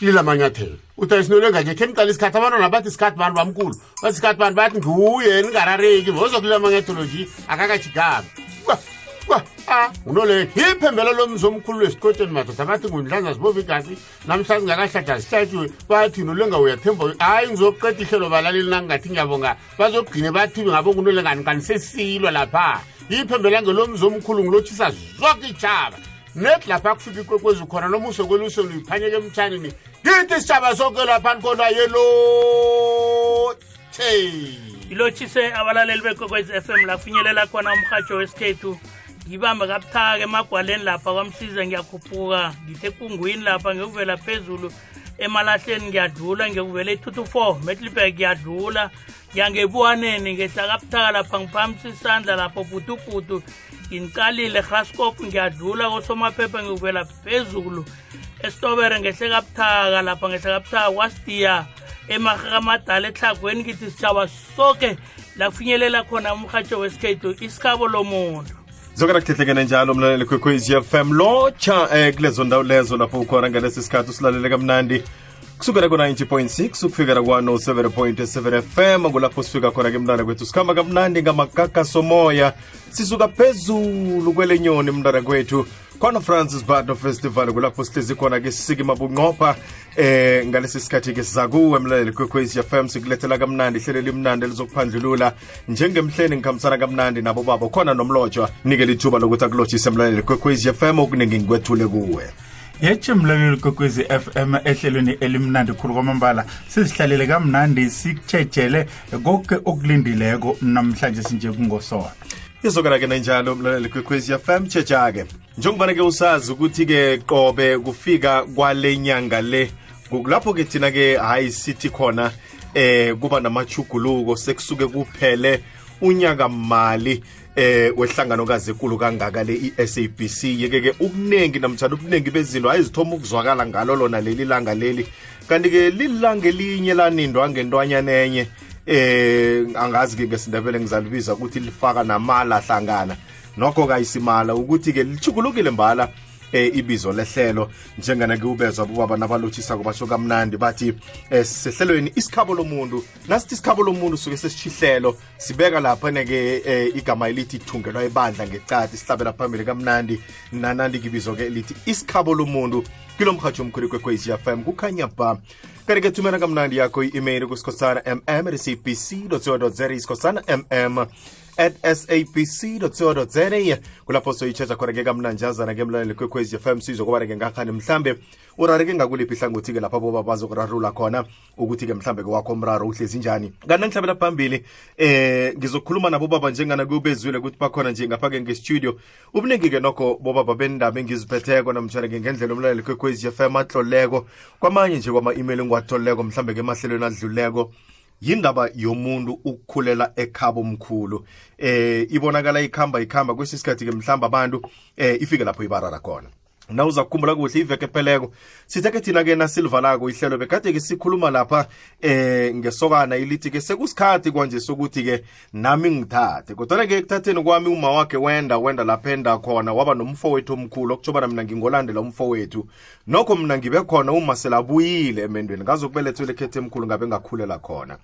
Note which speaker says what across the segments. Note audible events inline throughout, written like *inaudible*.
Speaker 1: lila manyathelo. Uthi ayisinolwenga nje khe niqala isikhathi abantwana bathi isikhathi bantu bamkhulu. Bathi isikhathi bantu bathi nguye ningarareki. Vozokulila manyathelo nje akakajigami unole iphembela lomzi omkhulu lesiqotsheni madoda bathi ngundlanza zibova igazi namhlanje ngakahlahla zihlatyiwe bathi nolwenga uyathemba hayi ngizoqeda ihlelo balaleli nangingathi ngiyabonga. Bazogcine bathi ngabo ngunolengani kanisesilwa lapha. Iphembela ngelomzi omkhulu ngilotshisa zonke itshaba nethi lapha kufika ikwekwezi khona noma usekwelusweni uyiphanyeke emtshanini ngithi isitshaba sonke laphani kona yelothe
Speaker 2: ilotshise abalaleli bekwekwezi f m lafinyelela khona umhatsho wesikhethu ngibambe kabuthaka emagwaleni lapha kwamsiza ngiyakhuphuka ngithe kungwini lapha ngiyokuvela phezulu. Emalahleni ngiyadlula ngiyokuvela e-two four metlibek ngiyadlula. Ngiyangebuwaneni ngehla kabuthaka lapha ngiphakamisa isandla lapho putuputu nginicalile graskop ngiyadlula kosomaphepha ngiyokuvela phezulu. Esitobere ngehle kabuthaka lapha ngehle kabuthaka kwasidiya. Emahakamadala ehlagweni ngithi sitshaba soke lafinyelela khona umhatsho wesikhethu isikhabo lomuntu.
Speaker 3: Zokana kuhlehlekene njalo mlaleli kwekwezi fm lotsha um kulezo ndawo lezo lapho ukhona ngalesi sikhathi usilalele kamnandi. Kusukela ku-90.6 ukufikela ku-107.7 fm kulapho sifika khona ke mntana kwethu. Sikhamba kamnandi ngamakakasomoya sisuka phezulu kwelenyoni mntana kwethu khona francis bato festival kulapho sihlezi khona ke sisikima bunqopha eh ngalesi sikhathi ke sizakuwe mlaleli kwekwezi fm sikulethela kamnandi ihlelo limnandi elizokuphandlulula njengemhleni ngikhambisana kamnandi nabo babo khona nomlotshwa nikele ithuba lokuthi akulotshise mlaleli kwekwezi fm okuningi ngikwethule kuwe
Speaker 4: yetshe mlaleli kokwezi FM ehlelweni elimnandi khulu kwamambala sizihlalele kamnandi sikutshejele konke okulindileko namhlanje sinje kungosona
Speaker 3: izokana ke nenjalo mlaleli kwekwezi fm tsheja-ke njengobana-ke usazi ukuthi-ke qobe kufika kwale nyanga le kulapho-ke thina-ke hayi sithi khona eh kuba namachuguluko sekusuke kuphele unyaka mali eh wehlanganokazi ekulu kangaka le i-SABC yeke-ke ukuningi namtshana ubuningi bezinto ayizithoma ukuzwakala ngalo lona leli langa leli. Kanti-ke lilanga elinye lanindwa ngentwanyana enye eh angazi-ke ngesindebele ngizalibiza ukuthi lifaka namala hlangana. Nokho kayisimala ukuthi-ke lichugulukile mbala eh ibizo lehlelo. Njengana ke ubezwa nabalotshisako basho kamnandi bathi eh sehlelweni isikhabo lomuntu nasithi isikhabo lomuntu suke sesishihlelo sibeka lapha neke eh, igama elithi thungelwa ibandla ngecadi sihlabela phambili kamnandi. Nanandi kibizo ke elithi isikhabo lomuntu kilo mhatsho omkhulu kwekwezi fm kukhanya ba kanti ke thumela kamnandi yakho i-email kusikhosana mm at cbc co za isikhosana mm at sabc.co.za kulapho soyitsheja khona-ke kamnanjazana ke mlaleli kwekwezi fm sizokuba-ke ngakhani mhlambe urareke ngakuliphi ihlangothi-ke lapha boba bazokurarula khona ukuthi-ke mhlambe ke wakho umraro uhlezi njani. Kanti nangihlabela phambili eh ngizokhuluma nabo baba njengana kubezwile ukuthi bakhona nje ngapha-ke ngestudio. Ubuningi-ke nokho bobaba bendaba engiziphetheko namtshana-ke ngendlela umlaleli kwekwezi fm atloleko kwamanye nje kwama-email engiwatholeko mhlambe-ke emahlelweni adluleko yindaba yomuntu ukukhulela ekhabo omkhulu. Eh ibonakala ikhamba ikhamba kwesisikhathi ke mhlamba abantu eh ifike lapho ibarara khona. Na uza kukhumbula kuhle iveke epheleko sithe-ke thina-ke nasilivalako ihlelo bekade-ke sikhuluma lapha eh ngesokana ilithi-ke sekusikhathi kwanje sokuthi-ke nami ngithathe. Kodwana-ke ekuthatheni kwami uma wakhe wenda wenda lapha enda khona waba nomfowethu omkhulu. Okutsho bana mina ngingolandela umfowethu. Nokho mina ngibe khona uma selabuyile emendweni. Ngazokubelethwele ekhethe emkhulu ngabe ngakhulela khona.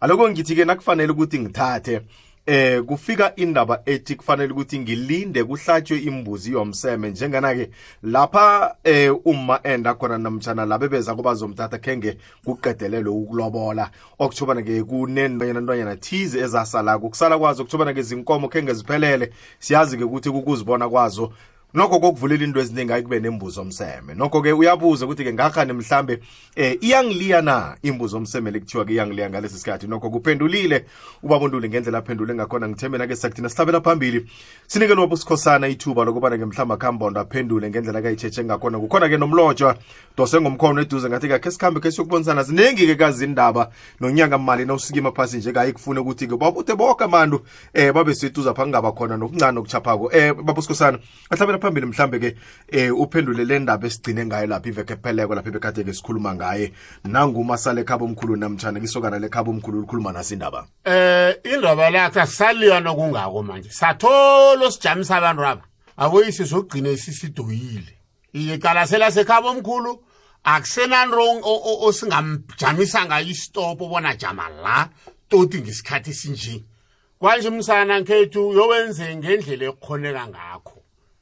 Speaker 3: Aloko ngithi-ke nakufanele ukuthi ngithathe. Eh kufika indaba ethi kufanele ukuthi ngilinde kuhlatshwe imbuzi yomseme. Njengana-ke lapha eh uma enda khona namtshana labe beza kubazomthatha khenge kuqedelelwe ukulobola. Okuthobana-ke kunentwanyana ntwanyana thize ezasalako. Kusala kwazo kuthobana-ke zinkomo khenge ziphelele. Siyazi-ke ukuthi kukuzibona kwazo. Nokho kokuvulela into eziningi ayikube nembuzo omseme. Nokho-ke uyabuza ukuthi-ke ngakhani mhlambe eh iyangiliya na imbuzo omseme lekuthiwa-ke iyangiliya ngalesi sikhathi? Nokho kuphendulile ubabonduli ngendlela aphendule ngakhona. Ngithembe-na-ke sakuthina sihlabela phambili. Sinikele wabusikhosana ithuba lokubana-ke mhlawumbe akhambondo aphendule ngendlela kayitshetshe ngakhona. Kukhona-ke nomlotshwa dose ngomkhono eduze ngathi kakhe sikhambe khe siyokubonisana ziningi-ke kazindaba nonyanga mali nawusikima phasi nje. Kayi kufune ukuthi-ke babuthe boke abantu eh babe seduza pha kungaba khona nokuncane okuchaphako. Eh babusikhosana ahlabela phambili mhlambe ke eh uphendule le ndaba esigcine ngayo lapha iveke pheleko lapha ebekade ke sikhuluma ngaye. Nangumasala ekhaba omkhulu namtshana kisokana lekhaba omkhulu likhuluma nasi indaba?
Speaker 1: Eh indaba lakhe asisaliwa nokungako manje. Sathola sijamisa abantu aba aboyi sizogcina isisidoyile icala selasekhaba omkhulu akusenanto osingamjamisa ngayo isitopo ubona jama la toti ngesikhathi esinje. Kwanje umsana nkhethu yowenze ngendlela ekukhoneka ngakho.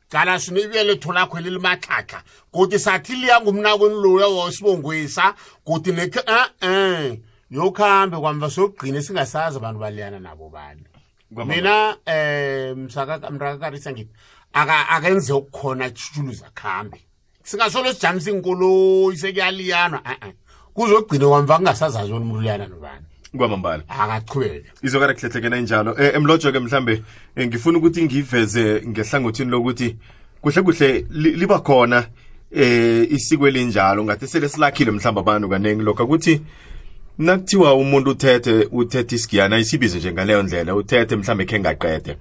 Speaker 1: Cala sinibiyele tholakho lilimatlhatla kuti sathi liya ngumnakweni loya wasibongwisa kuti nekhe e-e yokhambe kwamba siyokugcina singasazi abantu baliyana nabo bani mina um msakakarisa ngithi akenze okukhona tshutshuluza khambe singasolo sijamisa inkoloyi sekuyaliyanwa e-e kuzogcina kwamva kungasazazi uliyana nobani
Speaker 3: kwamambala
Speaker 1: akachubeke
Speaker 3: izokara kuhlehlekena injalo eh emlojo-ke mhlambe eh, ngifuna ukuthi ngiveze ngehlangothini lokuthi kuhle kuhle li- liba khona eh isiko elinjalo ngathi sele silakhile mhlawumbe abantu kaningi lokho. Ukuthi nakuthiwa umuntu uthethe uthethe isigiyana isibizo nje ngaleyo ndlela uthethe mhlawumbe khe ngaqede.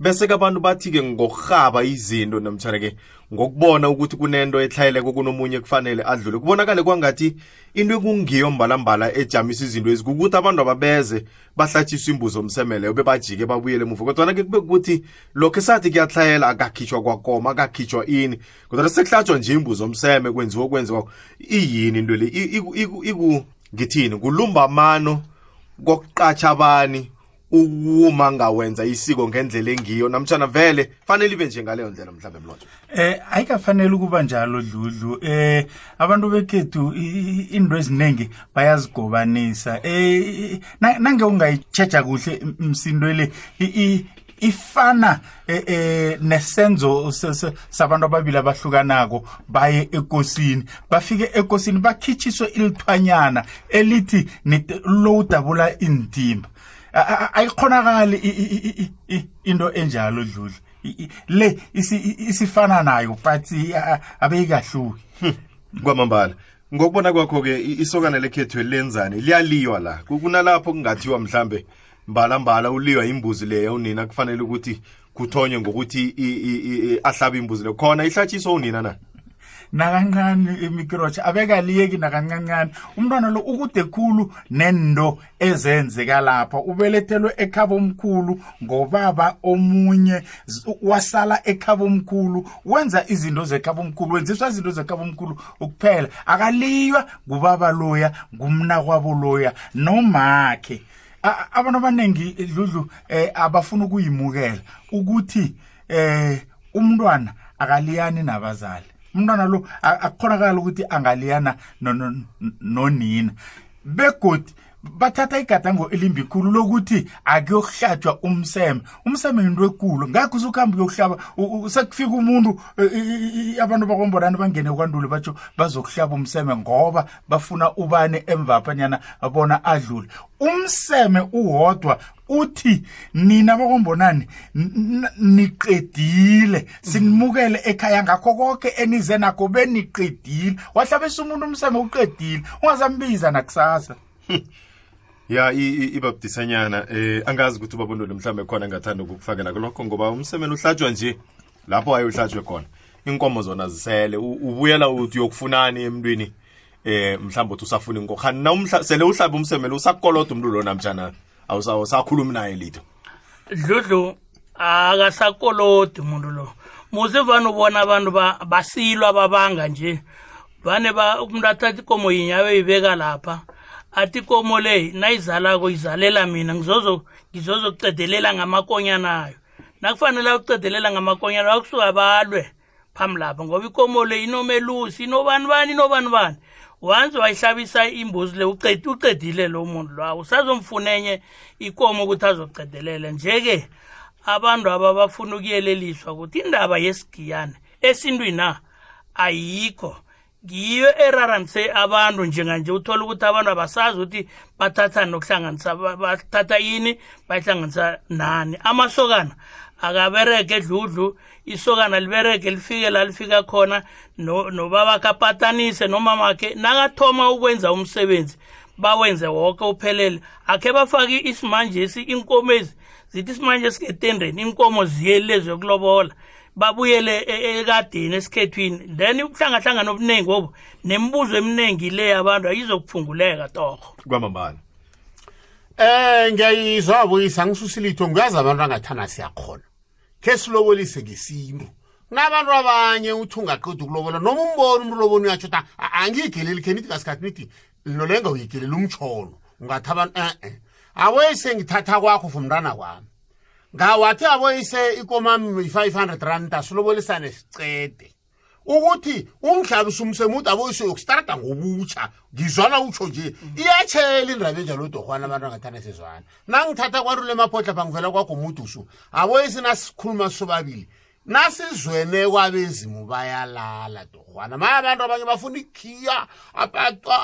Speaker 3: Bese-ke abantu bathi-ke ngokurhaba izinto namtshana-ke ngokubona ukuthi kunento etlhayeleko kunomunye kufanele adlule. Kubonakale kwangathi into ekungiyo mbalambala ejamisa izinto ezi kukuthi abantu ababeze bahlatshiswe imbuzo omsemeleyo bebajike babuyele emuva. Kodwana-ke kube kuthi lokho esathi kuyatlhayela akakhitshwa kwakoma akakhitshwa ini. Kodwana sekuhlatshwa nje imbuzo omseme kwenziwa okwenziwako iyini into le? I- iku- iku- iku ngithini? Kulumbamano kokuqatsha abani? Ukuma ngawenza isiko ngendlela engiyo. Namtshana vele fanele ibe nje ngaleyo ndlela mhlawumbe mlojo
Speaker 4: Eh ayikafanele ukuba njalo dludlu. Eh abantu bekhethu into eziningi bayazigobanisa. Eh na- nange ungayichecha kuhle m- msindo le ifana eh, eh nesenzo se- se- sabantu ababili abahlukanako baye ekosini. Bafike ekosini bakhitshiswe ilithwanyana elithi nit- lo ayikhonakali into enjalo dludlu le isifana nayo but abeyikahluki.
Speaker 3: Kwamambala. Ngokubona kwakho-ke i- isokana lekhethu lenzani liyaliywa la. Ku- kunalapho kungathiwa mhlambe mbalambala uliywa imbuzi leyo unina kufanele ukuthi kuthonywe ngokuthi ahlabe imbuzi leyo. Khona ihlatshiswa unina na?
Speaker 4: Nakancane imikrotsha abekaliyeki nakancancane umntwana lo ukude khulu nendo ezenzeka lapha. Ubelethelwe ekhaba omkhulu ngobaba omunye wasala ekhaba omkhulu wenza izinto zekhaba omkhulu wenziswa izinto zekhaba omkhulu ukuphela. Akaliywa ngubaba loya ngumnakwabo loya nomakhe abantu abaningi dludlu eh abafuna ukuyimukela ukuthi eh umntwana akaliyani nabazali. Umntwana lo akukhonakala ukuthi angaliyana no- no- nonina. Begodi bathatha igadango elimbi khulu lokuthi akuyokuhlatshwa umseme. Umseme yinto ekulu. Ngakho usukuhambe uyokuhlaba u- u- sekufika umuntu eh, i- i- abantu bakwambonani bangene kwandulo batsho bazokuhlaba umseme ngoba bafuna ubane emvaphanyana bona adlule. Umseme uwodwa uthi nina bakwambonani n- n- niqedile. Sinimukele ekhaya ngakho konke enize nakho beniqedile. Wahlabisa umuntu umseme uqedile. Ungazambiza nakusasa. *laughs*
Speaker 3: ya ibabudisanyana eh angazi ukuthi ubabondole mhlawumbe khona engathanda ukukufakela kulokho ngoba umsemeni uhlatshwa nje lapho waye uhlatshwe khona. Inkomo zona zisele ubuyela uthi uyokufunani emntwini eh mhlawumbe uthi usafuna inkomo khani na sele uhlabe umsemelo usakoloda umntu lo namtshana awusakhulumi naye lito
Speaker 2: dludlu akasakolodi umuntu lo. Muze vane ubona abantu basilwa babanga nje. Vane umuntu athatha ikomo yinye ayoyibeka lapha athi ikomo le nayizalako izalela mina ngizozo ngizozokucedelela ngamakonyana ayo. Nakufanele ukucedelela ngamakonyana akusuka balwe phambi lapha ngoba ikomo le inomelusi inobani bani inobani bani. Once wayihlabisa imbuzi le uqed- uqedile lo muntu lo usazomfuna enye ikomo ukuthi azocedelela nje-ke abantu aba bafuna ukuyeleliswa ukuthi indaba yesigiyane esintwini na ayikho. Ngiyo eraranise abantu njenganje. Uthola ukuthi abantu abasazi ukuthi bathatha nokuhlanganisa ba- bathatha yini bayihlanganisa nani. Amasokana akabereke edludlu isokana libereke lifike la lifika khona no- nobaba kapatanise nomamakhe nakathoma ukwenza umsebenzi bawenze woke uphelele. Akhe bafake isimanjesi inkomo ezi zithi isimanje esingetendeni inkomo ziyelezi yokulobola babuyele e- ekadeni esikhethwini then ubuhlangahlangana obuningi obu nemibuzo eminingi le abantu ayizokuphunguleka torho
Speaker 3: kwamambala
Speaker 1: Eh ngiyayizwa buyisa ngisusilitho ngiyazi abantu angathana siyakhona. Ke silobolise ngesintu. Kunabantu abanye uthi ungaqeda ukulobola noma umbona umuntu lobona uyatsho ta angiyigeleli khenithi ngasikhathi nithi lolenga uyigelela umtshono. Ungathi abantu eh eh. Awoyise ngithatha kwakho fumntana kwami. Ngawathi awoyise ikomami 500 rand asilobolisane sicede. ukuthi ungihlabisa umsemude aboyise yokustarta ngobutsha ngizwana utsho nje iyatshela indaba enjalo dorhwana abantu angathanda sezwana. Nangithatha kwantu le maphotla phangivela kwakho mudusu aboyise nasikhuluma sobabili nasizwene kwabezimu bayalala dorhwana. Maya abantu abanye bafuna ikhiya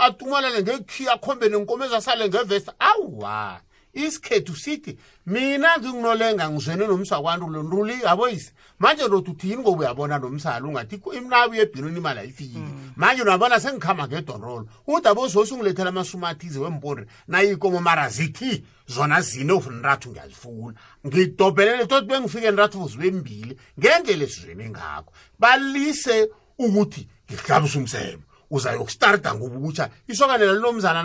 Speaker 1: atumalele ngekhiya akhombe nenkomo ezasale ngevesta awuwa isikhethu sithi mina nginginolenga ngizwene nomsakwantu lo ntuli aboyise manje lothi uthi yini ngoba uyabona nomsala ungathi imnabi yebhinoni imali ayifikile manje unabona sengikhamba ngedonrolo uthi abososi ungilethela amasumathize wempondre nayikomo mara zithi zona zine ufunrathu ngiyazifuna. Ngidobhelele tot bengifike nrathu uzibembili ngendlela esizwene ngakho. Balise ukuthi ngihlabisa umsebe uzayokustarta ngobutsha isokanela linomzana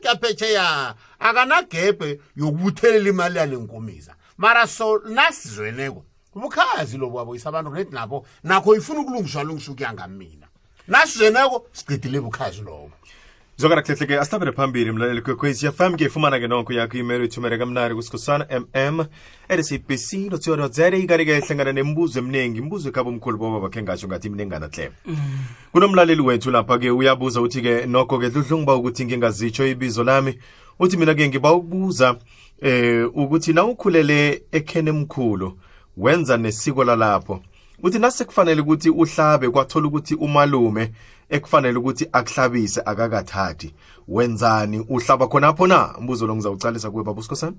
Speaker 1: nakyaphetsheya akanagebhe yokubuthelela imali yalenkomiza mara so nasizweneko ubukhazi lobo waboyisa abantu nethi nabo nakho ifuna ukulungiswa lungiswa ukuya ngamina. Nasizweneko siqedile bukhazi lobo
Speaker 3: zokara kuhlehleke asihlabele phambili mlaleli kwekwezi fm ngiyifumana ke nonke yakho imelo ithumele kamnari kusikhosana mm edsabc notsioro zere ikari-ke hlangana nemibuzo eminingi imibuzo ekhaba omkhulu boba bakhe ngasho ngathi imningana hle kunomlaleli wethu lapha-ke uyabuza uthi-ke nokho-ke dludlungiba ukuthi ngingazitsho ibizo lami. Uthi mina-ke ngiba ukubuza eh ukuthi na ukhulele ekhene emkhulu wenza nesiko lalapho. Uthi nasekufanele ukuthi uhlabe kwathola ukuthi umalume ekufanele ukuthi akuhlabise akakathathi wenzani? Uhlaba khonapho na? Mbuzo lo ngizawucalisa kuwe baba usikhosana.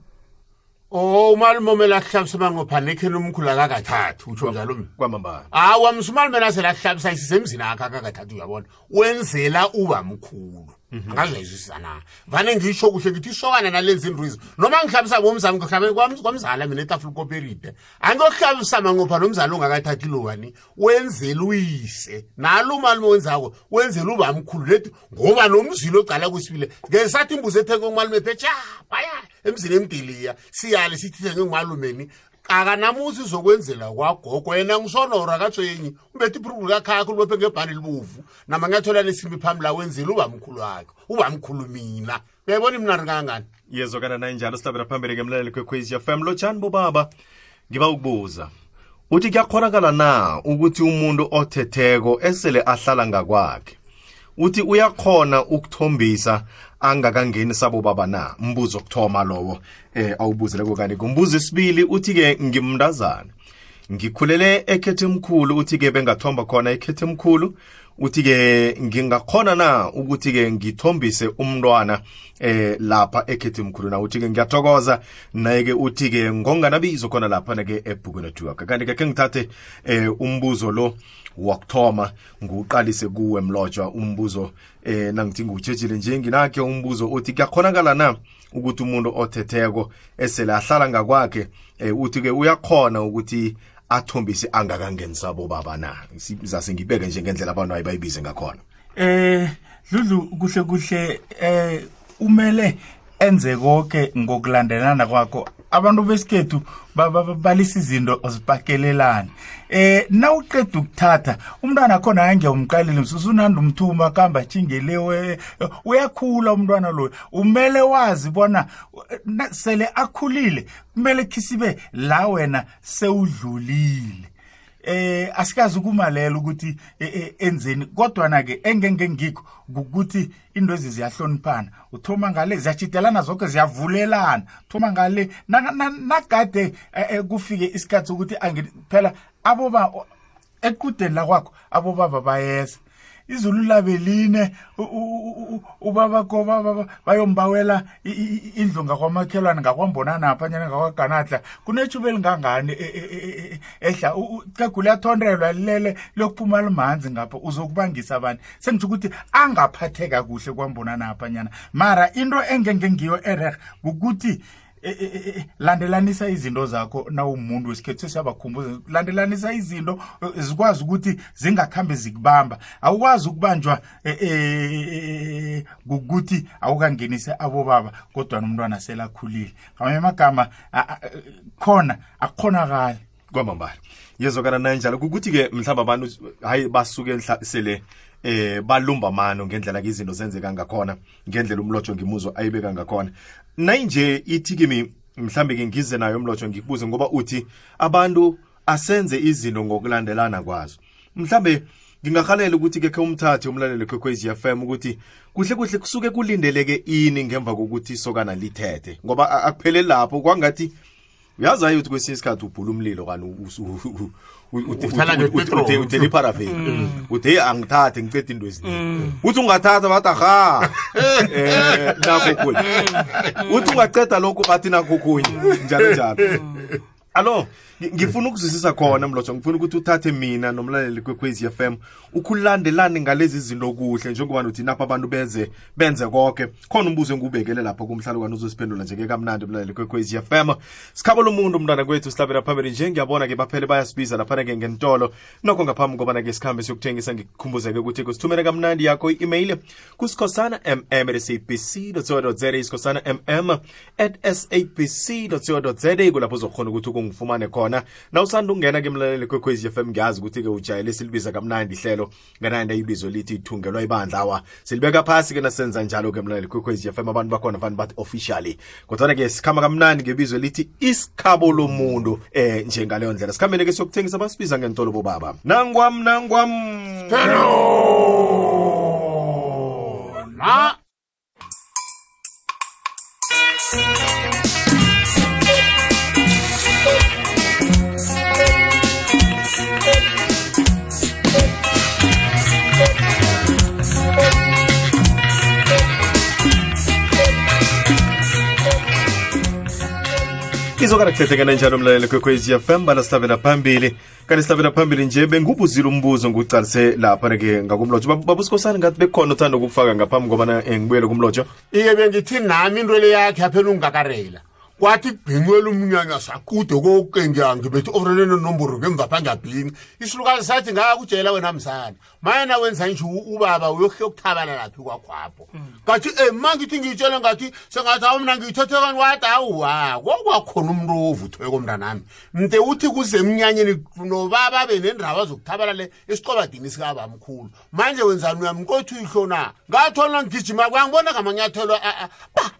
Speaker 1: O umalume omele akuhlabisa mangophana ekheni omkhulu akakathathi utsho njalo mina.
Speaker 3: kwamambala.
Speaker 1: Hawa msumalume nasele akuhlabisa isisemzini akhe akakathathi uyabona? Wenzela uba mkhulu. Angazayizwisisa na vane ngisho kuhle ngithi isokana nalenza intwizo noma ngihlabisa bomzami ngihlabe kwamzala mina etafula koperide angiyokuhlabisa mangopha nomzala ongakathathi lowani wenzela uyise. Nalo umalume wenzako wenzela uba mkhulu lethi ngoba nomzilo ocala kwesibile ngesathi imbuzi ethenge umalume phetsha baya emzini emdiliya siyale sithithenge ngumalumeni akanamusi zokwenzela kwagogo yena ngisonora katswenyi umbethe iphurukulu kakhakho ulibophe ngebhani libovu namanyathola lesimbi phambi la wenzela uba mkhulu wakhe uba mkhulu mina. Uyayibona imnari kangani
Speaker 3: yezokana nayinjalo sihlabela phambili-ke mlaleli kwekwezi fm lotshani bobaba ngiba ukubuza. Uthi kuyakhonakala na ukuthi umuntu othetheko esele ahlala ngakwakhe? Uthi uyakhona ukuthombisa angakangeni sabo baba na? Mbuzo okuthoma lowo eh awubuzileko kanti kumbuzo esibili uthi-ke ngimndazana ngikhulele ekhethe mkhulu uthi-ke bengathomba khona ekhethe mkhulu uthi-ke ngingakhona na ukuthi-ke ngithombise umntwana eh lapha ekhethe mkhulu na? Uthi-ke ngiyathokoza. Naye-ke uthi-ke ngonganabizo khona lapha-ke ebhukweni ethiwaka kanti-ke khe ngithathe eh umbuzo lo wakuthoma nguqalise kuwe mlotshwa umbuzo eh nangithi ngutshetshile nje nginakhe umbuzo uthi kuyakhonakala na ukuthi umuntu othetheko esele ahlala ngakwakhe eh uthi-ke uyakhona ukuthi athombise angakangenisabo baba na? Zase ngibeke nje ngendlela abantu ayibayibize ngakhona.
Speaker 4: Eh dludlu kuhle kuhle eh umele enze konke ngokulandelana kwakho. Abantu besikhethu ba- ba- ba- balisa izinto zipakelelane eh nawuqeda ukuthatha umntwana khona angiyawumqalile msusunanda umthuma kamba chingelewe uyakhula umntwana loyo umele wazi bona eh, na- sele akhulile kumele khisibe la wena sewudlulile. Eh asikazi ukumalela ukuthi eh, eh, enzeni kodwa na ke engenge ngikho ukuthi into ezi ziyahloniphana. Uthoma ngale ziyachitelana zonke ziyavulelana. Thoma ngale na- na- nagade eh, kufike isikhathi angi- phela aboba ekudeni la kwakho abobaba bayeza. Izulu labe line u- u- u- ubabakho ba- ba- ba- bayombawela i- i- i- indlu ngakwamakhelwane ngakwambonanapha nyana ngakwaganadla kunetshuba elingangani e- e- e- e- ehla? Cegu liyathondelwa lilele liyokuphuma limanzi ngapha uzokubangisa abantu sengitsho ukuthi angaphatheka kuhle kwambonanapha nyana mara into engenge ngiyo ereh ukuthi eh, eh, eh, landelanisa izinto zakho nawumuntu wesikhethu sesiyabakhumbuza. Landelanisa izinto eh, zikwazi ukuthi zingakhambe zikubamba. Awukwazi ukubanjwa eh, eh, kukuthi awukangenise abobaba kodwa nomntwana selakhulile. Ngamanye amagama a- a- khona akukhonakali.
Speaker 3: Kwamambala. Yezokana nanjalo kukuthi-ke mhlawumbe abantu hayi basuke nhla- sele eh balumba mano ngendlela ke izinto zenzeka ngakhona ngendlela umlotsho ngimuzwa ayibeka ngakhona. Nayinje ithi kimi mhlambe ke ngize nayo umlotsho ngikubuze ngoba uthi abantu asenze izinto ngokulandelana kwazo. Mhlambe ngingahalela ukuthi ke khe umthathe umlaleli kwekwezi FM ukuthi kuhle kuhle kusuke kulindeleke ini ngemva kokuthi isokana lithethe. Ngoba a- akupheleli lapho kwangathi uyazi ayo ukuthi kwesinye isikhathi ubhula umlilo kanti uthela iparafeni uthe angithathe ngiceda into eziningi uthi ungathatha bathi aha um nakho kunye uthi ungaceda lokhu bathi nakho kunye njalo njalo alo ngifuna ukuzwisisa khona mlotsha ngifuna ukuthi uthathe mina nomlaleli kwekwez f m ukulandelane ngalezi zinto kuhle njengoba uthi napha abantu benze benze konke khona umbuzo engubekele lapha kumhlalo kwani uzosiphendula njeke kamnandi umlaleli f m. Sikhabo lomuntu umntwana kwethu sihlabela phambili nje. Ngiyabona ke baphele bayasibiza laphana ke ngentolo nokho ngaphambi kobana ke sikhambe siyokuthengisa ngikukhumbuzeke ukuthi kusithumele kamnandi yakho i-email kusikhosana mm at sabc co za isikhosana mm at sabc co za kulapho uzokhona ukuthi ukungifumane khona na usanda ukungena ke mlaleli kwekwezi FM ngiyazi ukuthi ke ujayele silibiza kamnandi ihlelo ngananda ibizo lithi thungelwa ibandla. Awa silibeka phasi ke nasenza njalo ke mlaleli kwekwezi FM abantu bakhona fanele bathi officially kodwa ke sikhamba kamnandi ngebizo lithi isikhabo lomuntu eh njengaleyo ndlela. Sikhambeni ke siyokuthengisa basibiza ngentolo bobaba. Nangwam nangwam!
Speaker 1: Na
Speaker 3: izokana kuhlehlekana njalo mlaleli kwekwezi fm bala sihlabela phambili. Kanti sihlabela phambili nje bengubuzile umbuzo ngucalise lapha-ke ngakumlotsho. Bab- babusikhosana ngathi bekhona uthanda ukukufaka ngaphambi kobana eh, ngibuyele kumlotsho.
Speaker 1: Ike bengithi nami into le yakhe aphela ungakarela. Kwathi kubhinqwela umnyanya sakude kokenga ngibethi overelene nomboro ngemva phangabhinqi isilukazi sathi ngakutshela wena msana mayena wenza nje ubaba uyokuthabana laphi kwakhwapho ngathi um ma ngithi ngiyitshele ngathi sengathi awu mna ngiyithethe kani wathi awuwa kwakwakhona umntu ovuthweko mntanami mde uthi kuze emnyanyeni nobaba benendaba zokuthabala le esiqobadini sikabamkhulu. Manje wenzani uyamnkothi uyihlona ngathola ngigijima kwangibona ngamanyathelo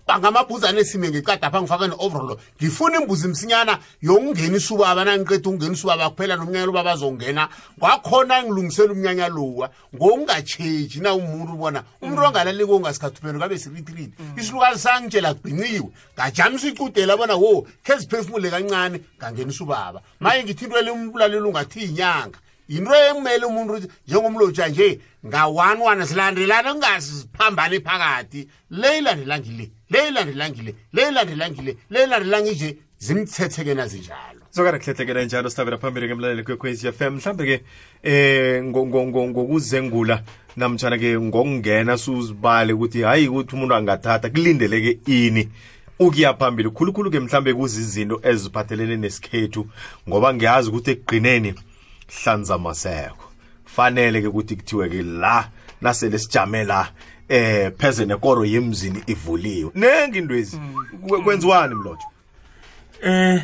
Speaker 1: bangamabhuzane esime ngecada apha ngifake ne-overall ngifuna imbuzi msinyana yokungenisa ubaba nangiqeda ukungenisa ubaba kuphela nomnyanya ubaba azongena. Kwakhona ngilungisela umnyanya lowa ngokungatsheji na umuntu ubona umuntu ongalaliko ongasikhathupeni kabe siritiriti isilukazi sangitshela kubhiniwe ngajamisa icudela bona wo khe ziphefumule kancane ngangenisa ubaba maye ngithi into elimbulalela ungathi inyanga yinto ekumele umuntu njengomlotsha nje nga-one one silandelana kungaziphambani phakathi. Le ilandela ngile le ilandela ngile le ilandela ngile le ilandela ngije zimthetheke nazinjalo
Speaker 3: zokana kuhlehlekela njalo sihlabela phambili ke mlaleli kwekwezi fm mhlambe-ke eh ngo- ngo- ngo- ngokuzengula namtshana-ke ngokungena suzibale ukuthi hayi ukuthi umuntu angathatha kulindeleke ini ukuya phambili. Khulukhulu-ke mhlambe kuzizinto eziphathelene nesikhethu ngoba ngiyazi ukuthi ekugqineni hlanza maseko fanele-ke ukuthi kuthiwe-ke la nasele sijame la eh pheze nekoro yemzini ivuliwe. Nengi into ezi Kwe- kwenziwani mlotsho
Speaker 4: eh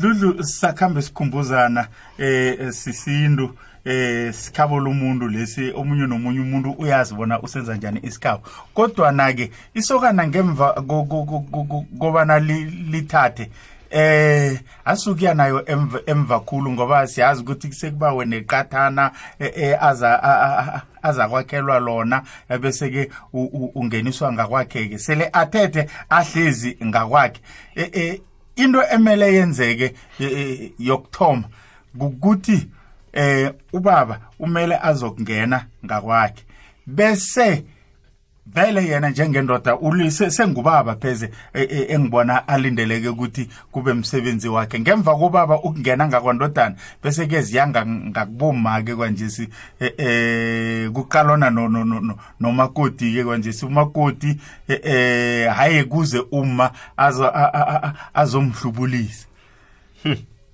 Speaker 4: dludlu sakhambe sikhumbuzana eh sisindu eh sikhabo lomuntu lesi omunye nomunye umuntu uyazibona usenza njani isikhabo kodwa na ke isokana ngemva ko- ko- ko- ko- ko- kobana li- lithathe eh asukuya nayo emva, khulu ngoba siyazi ukuthi sekubawe neqathana eh, eh, aza a- a- a- aza kwakhelwa lona bese ke ungeniswa ngakwakhe ke sele athethe ahlezi ngakwakhe. Eh, eh into emele yenzeke eh, eh, yokuthoma ukuthi eh ubaba umele azokungena ngakwakhe. Bese vele yena njengendoda uli se- sengubaba pheze e- e- engibona alindeleke ukuthi kube msebenzi wakhe. Ngemva kobaba ukungena ngakwandodana bese ke ziyanga ngakuboma-ke kwanjesi eh, eh kuqalwana no- no- no- no- nomakoti-ke kwanjesi umakoti eh, eh haye kuze uma azo- a- a- a- azomhlubulisa.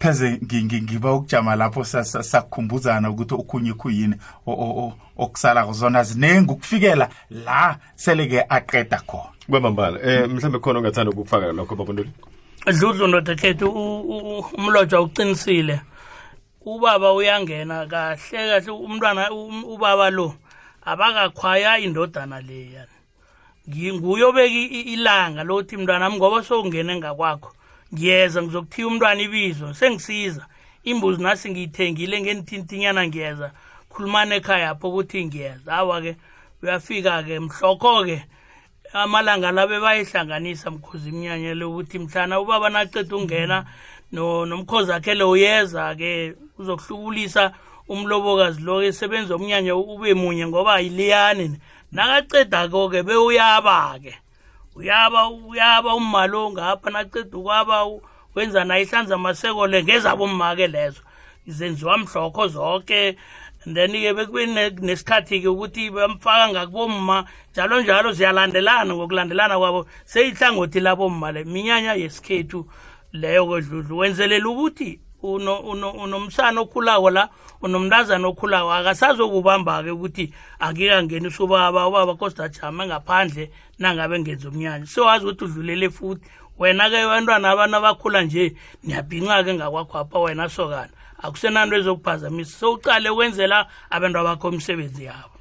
Speaker 4: Pheze ngi- ngi- ngiba ukujama lapho sa- sa- sakukhumbuzana ukuthi okhunye khuyini o- o- o- okusala kuzona zinengi ukufikela la sele-ke aqeda khona.
Speaker 3: Kwamambala um mhlawumbe khona ongathanda ukukufaka lokho babondoli
Speaker 2: dludlu ndoda khethu u- u- umlotshwa uqinisile. Ubaba uyangena kahle kahle umntwana um- ubaba lo abakakhwaya indodana leya. Ngi- nguye obeka i- i- ilanga lokuthi mntwanami ngoba sowungene ngakwakho ngiyeza ngizokuthiya umntwana ibizo. Sengisiza. Imbuzi nasi ngiyithengile ngenithintinyana ngiyeza. Khulumani ekhaya apho ukuthi ngiyeza. Awa-ke uyafika-ke mhlokho-ke amalanga labe bayihlanganisa mkhozi imnyanyelo ukuthi mhlana ubaba naceda ungena no nomkhozi akhe lo uyeza-ke uzokuhlubulisa umlobokazi lo esebenza omnyanya ube munye ngoba ayiliyani. Nakaceda-ko-ke bewuyaba-ke. Uyaba uyaba ummalo ngapha naceda ukwaba wenza naye ihlanza amaseko le ngezabo mma-ke lezo. Zenziwa mhlokho zonke and then-ke bekube ne- nesikhathi-ke ukuthi bamfaka ngakubomma njalo njalo ziyalandelana ngokulandelana kwabo. Seyihlangothi labomma le minyanya yesikhethu leyo kodludlu wenzelela ukuthi unomsana okhulako la unomntazana okhulako akasazokubamba-ke ukuthi akikangenisa ubaba ubaba koste ajame ngaphandle nangabe ngenza umnyanya. Sewazi ukuthi udlulele futhi. Wena-ke abantwana abantu abakhula nje niyabhinca-ke ngakwakhwapha wena sokana. Akusenanto ezokuphazamisa. Sowucale ukwenzela abantu abakho imisebenzi yabo.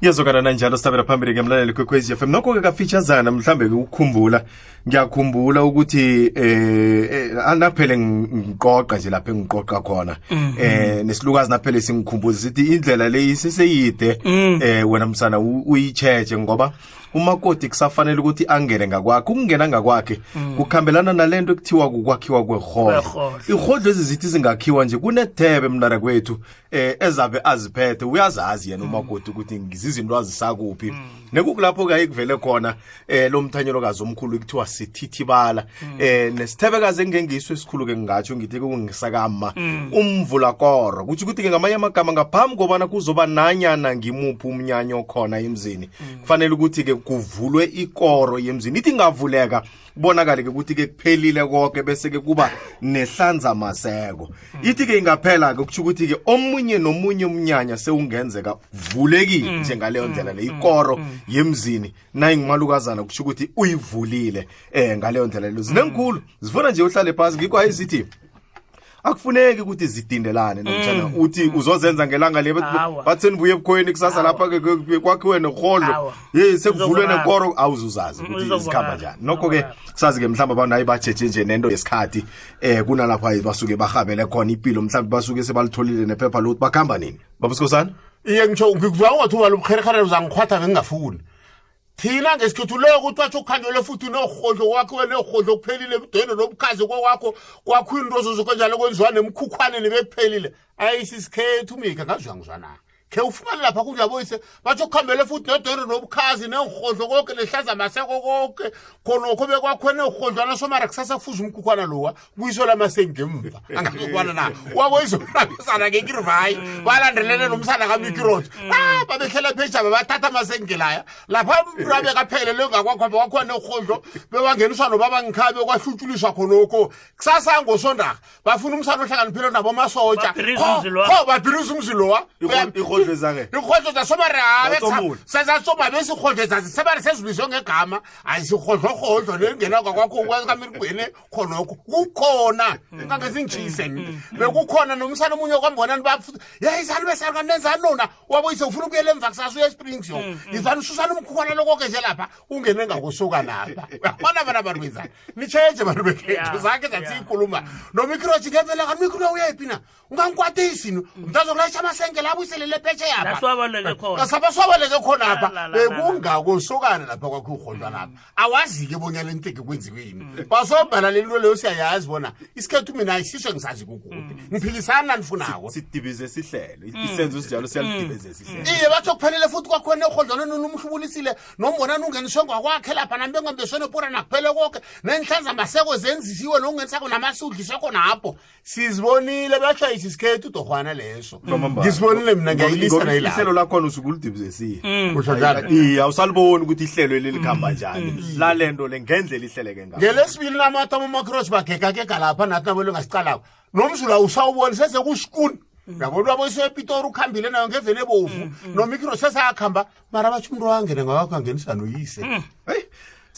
Speaker 3: Iyazokana nanjalo sithabela phambili ke mlaleli f m. Nokho-ke kafitshazana mhlambe-ke ukukhumbula. Ngiyakhumbula ukuthi eh eh, naphele ngiqoqa nje lapho engiqoqa khona. Eh nesilukazi naphele singikhumbuza sithi indlela le iseseyide. Eh wena msana uyicheche ngoba umakoti kusafanele ukuthi angene ngakwakhe ukungena ngakwakhe kukhambelana nalento ekuthiwa kukwakhiwa kwehodlo
Speaker 2: Kwehodlo.
Speaker 3: ihodlo ezi zithi zingakhiwa nje kunethebe mnara kwethu eh ezabe aziphethe. Uyazazi yena umakoti ukuthi ngizizinto azisakuphi. Nekukulapho ke kuvele khona eh lo mthanyelokazi omkhulu kuthiwa sithithibala eh nesithebekazi engengiso esikhulu ke ngingatsho ngithi kungisakama. Umvula koro. Kuthi ukuthi ke ngamanye amagama ngaphambi kobana kuzoba nanyana ngimuphi umnyanya okhona emzini kufanele ukuthi ke kuvulwe ikoro yemzini. Ithi ingavuleka kubonakale ke ukuthi ke kuphelile konke bese ke kuba nehlanza maseko ithi ke ingaphela ke kuthi ukuthi ke omunye nomunye umnyanya sewungenzeka vulekile njengaleyo ndlela le. Ikoro yemzini nayi ngumalukazana kuthi ukuthi uyivulile eh ngaleyo ndlela leyo zinenkulu zifuna nje uhlale phansi ngikho ayizithi akufuneki ukuthi zidindelane nomtshana uthi uzozenza ngelanga le batheni buye ebukhoyeni kusasa lapha kwakhiwe nehodlo
Speaker 2: Awa.
Speaker 3: ye sekuvulwe nekoro awuzuzazi ukuthi zikhamba njani. Nokho ke
Speaker 2: Uzokurara.
Speaker 3: sazi ke mhlawumbe abantu hayi bajeje nje nento yesikhathi um kunalapha basuke bahabele khona impilo mhlawumbe basuke sebalitholile nephepha lokuthi bakuhamba nini. Babusikhosana
Speaker 1: iye ngitsho ngikuzwa ungathi uba lobukherikhere uzangikhwatha bengingafuni thina ngesikhethu leyo ukuthi watsho ukhandele futhi nohodlo wakhiwe nehodlo kuphelile ebudweni nobukhazi kokwakho kwakho into zozokenjalo kwenziwa nemkhukhwane nebekuphelile ayisisikhethu mika ngazwa ngizwana khe ufumane lapha kunjaboyise batsho kuhambele futhi nedwere nobukhazi nehodlo konke nehlaza maseko konke khonokho bekwakho nehodlwana somara kusasa kufuza umkhukhwana lowa kuyisola lamasengemva *laughs* angakokwana na? Waboyizonabisana ngekirivayi balandelene nomsana kamikiroti a babehlela phejaba bathatha amasengelaya lapha umuntu abekaphele ngakwakho bewakhona nehodlo bewangeniswa nobaba kwahlutshuliswa khonokho. Kusasa ngosondaga bafuna umsana ohlakaniphile nabo masotsha
Speaker 2: Babhirisa umzi lowa.
Speaker 1: Kho, babhirisa umzi lowa
Speaker 3: irhodlodla
Speaker 1: somareabesasoma besikhodlo sasisebari sezibizwe ngegama. Asihodlorhodlo lengenakwakwakhokamirikweni khonokho. Kukhona hmm. kangezingitshise hmm. bekukhona nomsana omunye okwambonani yayisani besarika nenzani nona waboyise ufuna ukuyela emva kusasa uye esprings yo? Hmm, Izani susani umkhukhwana lokoke nje lapha ungene ngakusuka lapha. Uyabona abana abantu benzani? Nitsheje bantu bekhethu zakhe zasiyikhuluma nomikroji ngempelakani mikro uyayiphi na? Ungangikwatisi mntazokulayisha amasenke labuyiselele
Speaker 2: la, la,
Speaker 1: khonapha
Speaker 2: la,
Speaker 1: lapha kwakho urhondwa lapha. Awazi-ke bonyana inteke yini. Basobhala le nto leyo siyayazi bona isikhethu mina ayisisho ngisazi kukude. Ngiphilisana nifunako.
Speaker 3: Sidibize sihlelo isenzo sinjalo siyalidibize sihlelo
Speaker 1: iye batho kuphelele futhi kwakhona erhodlwaneni numhlubulisile nombonani ungeniswe ngakwakhe lapha nambengambesweni nakuphele koke. Nenhlanza maseko zenzisiwe nokungenisako namasudliswe khonapho sizibonile batshayisa isikhethu udorhwana leso. Ngisibonile mina
Speaker 3: ihlelo lakhona usuke ulidibize siye iye awusaliboni ukuthi ihlelo elilikhamba njani. Lalento le ngendlela ihleleke ngayo
Speaker 1: ngelesibili namatama umakroch bagegagega lapha nathi nabolo ngasicalako nomzula usawuboni sesekushikuni yabona ubaboyise epitori ukhambile nayo ngeveni ebovu. Nomikro sesayakhamba mara batsho umntu wangene ngawakho angenisa noyise.
Speaker 3: Heyi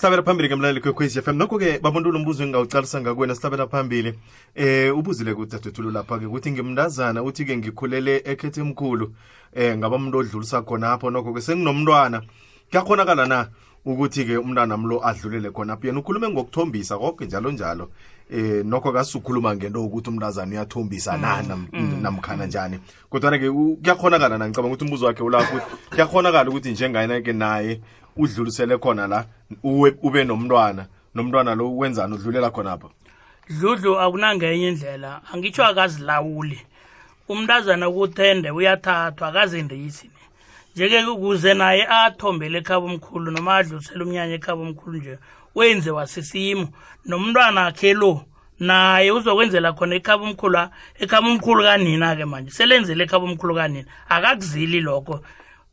Speaker 3: sihlabela phambili ke mlaleli kwekwezi f m. Nokho-ke babontulo umbuzo engingawucalisa ngakwena sihlabela phambili eh ubuzile kudadethulo lapha-ke ukuthi ngimndazana uthi-ke ngikhulele ekhethe emkhulu eh ngaba umuntu odlulisa khonapho. Nokho-ke senginomntwana kuyakhonakala na ukuthi-ke umntwana mlo adlulele khonapho? Yena ukhulume ngokuthombisa konke njalo njalo eh nokho kasukhuluma ngento ukuthi umntazana uyathombisa na nam- namkhana njani. Kodwana-ke u- kuyakhonakala na ngicabanga ukuthi umbuzo wakhe ulapho ukuthi kuyakhonakala ukuthi njengayena-ke naye udlulisele khona la uwe- ube nomntwana nomntwana lo wenzani udlulela khonapha
Speaker 2: dludlu akunangenye indlela angitsho akazilawuli. Umntazana ukuthende uyathathwa akazindisi. Ne njeke ukuze naye athombele ekhaba omkhulu noma adlulisele umnyanya ekhaba omkhulu nje wenziwa sisimo. Nomntwana akhe lo naye uzokwenzela khona ekhaba omkhulu a- ekhaba omkhulu kanina-ke manje selenzele ekhaba omkhulu kanina. Akakuzili lokho.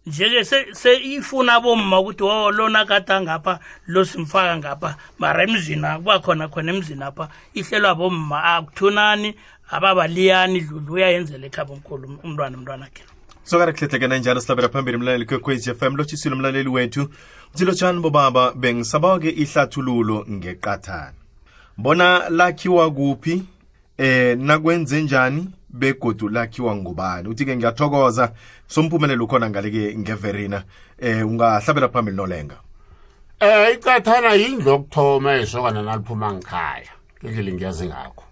Speaker 2: Njeke se- seifuna bomma ukuthi wo lona kade ngapha lo simfaka ngapha. Mara emzini kuba khona khona emzini apha ihlelwa bomma. Akuthunani ababaliyani dludlu uyayenzela ekhaba omkhulu umntwana umntwana akhe
Speaker 3: sokare kuhlehleke nanjalo sihlabela phambili mlaleli kwekwezi f m lotshisile umlaleli wethu. Mthilotshani bobaba bengisabawa-ke ihlathululo ngeqathana bona lakhiwa kuphi? Eh nakwenze njani begodu lakhiwa ngubani? Uthi-ke ngiyathokoza. Somphumelelo ukhona ngale-ke ngeverina eh ungahlabela phambili nolenga.
Speaker 1: Um icathana yindlu yokuthoma esokana naliphuma ngikhaya ngendlela ngiyazi ngakho.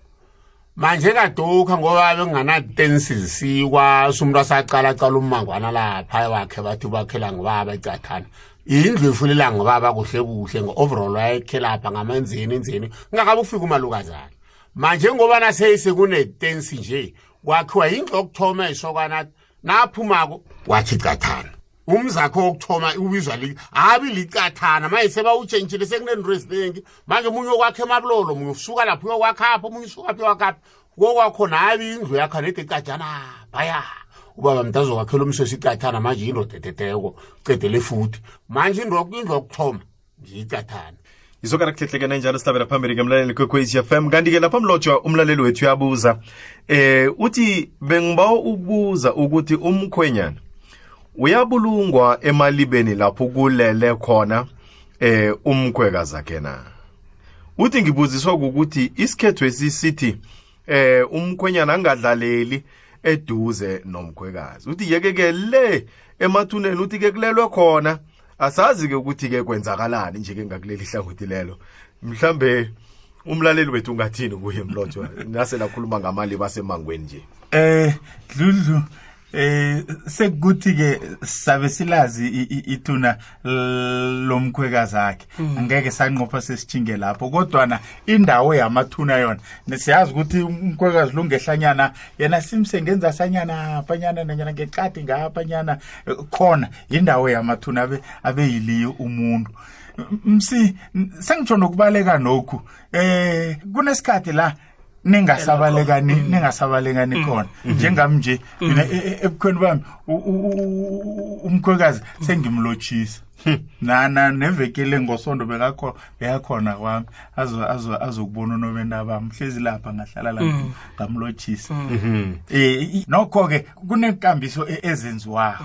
Speaker 1: Manje kadukha ngoba benganatensi sikwazi umuntu asacalacala ummangwana lapha wakhe bathi bakhela ngibaba icathana indlu ifulela ngibaba kuhle kuhle nge-overall wayekhe lapha ngamanzini enzeni ngakabe ufika umalukazana manje ngoba naseyisekunetensi nje kwakhiwa indlu yokuthoma esokana naphumako wathi icathana umzakho wokuthoma ubizwa li habi licathana manje sebawutshentshile sekunento eziningi. Manje munye okwakhe emabulolo munye usuka lapho uyokwakapha omunye usuka phi uyokwakapha kokwakhona habi indlu yakho nede icatshana phaya ubaba mntu azokwakhela umsesi icathana manje yinto dedeteko cedele futhi. Manje indlu indlu yokuthoma nje icathana
Speaker 3: isokana kuhlehleke nanjalo sihlabela phambili ngemlaleli kwekwezi f m. Kanti-ke lapha mlotshwa umlaleli wethu uyabuza eh uthi bengiba ukubuza ukuthi umkhwenyana uyabulungwa emalibeni lapho kulele khona eh umkhwekazi akhe na? Uthi ngibuziswa ukuthi isikhetho esisithi eh umkhwenyana angadlaleli eduze nomkhwekazi. Uthi yeke-ke le emathuneni uthi ke kulelwe khona asazi-ke ukuthi-ke kwenzakalani nje-ke ngakuleli hlangothi lelo. Mhlambe umlaleli wethu ungathini kuye mlotshwa nase lakhuluma ngamali basemangweni nje.
Speaker 4: Eh Dludlu eh sekuthi ke sabe silazi ithuna lomkhwekazi akhe angeke sanqopha sesichinge lapho kodwa na indawo yamathuna yona nesiyazi ukuthi umkhwekazi lungehlanyana yena simse ngenza sanyana phanyana nanyana ngeqadi ngaphanyana eh, khona indawo yamathuna abe abeyiliyo umuntu msi sengitsho nokubaleka nokhu eh kunesikhathi la ningasabalekani ningasabalekani khona. Njengami nje mina e- e- ebukhweni bami umkhwekazi sengimlotshisa. Nana nevekele ngosonto bekakho bekakhona kwami. Azo azo azokubona unobenda bami hlezi lapha ngahlala la ngamlotshisa. Eh i- nokho ke kunenkambiso e- ezenziwayo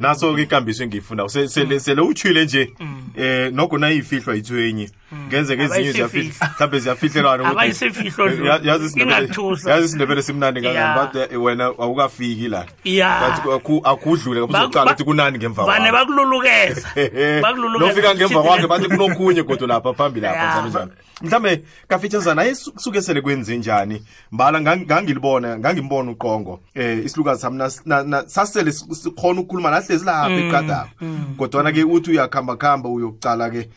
Speaker 3: naso-ke ikambiso engiyifunayo Se- sele utshile nje. Eh nokho nayifihlwa ithwenye ngenzeka ezinye
Speaker 2: Abayisifihlo.
Speaker 3: ziyafihla mhlawumbe ziyafihlelana ukuthi-
Speaker 2: Abayisifihlo Dlomo.
Speaker 3: Ya- yazi isiNdebele-
Speaker 2: Ingathusa.
Speaker 3: yazi isindebele simnandi
Speaker 2: Ya.
Speaker 3: kangani but wena awukafiki la
Speaker 2: Ya.
Speaker 3: Bathi aku- akudlule
Speaker 2: Ba-
Speaker 3: kabuzoqala
Speaker 2: ba-
Speaker 3: ukuthi kunani ngemva
Speaker 2: vane
Speaker 3: kwakho. *laughs*
Speaker 2: bakululukeza bakululukeza
Speaker 3: nofika ngemva
Speaker 2: Sithi-
Speaker 3: kwakhe bathi kunokhunye kodwa lapha phambili lapha
Speaker 2: Ya.
Speaker 3: njalo njalo mhlawumbe kafitshazana hayi su- suke sele kwenze njani mbala ngang- ngangilibona ngangimbona uqongo eh isilukazi sami nas- na- na- sasele s- sikhona ukukhuluma nahlezi lapha eqadapha kodwana ke uthi uyakhamba khamba uyokucala ke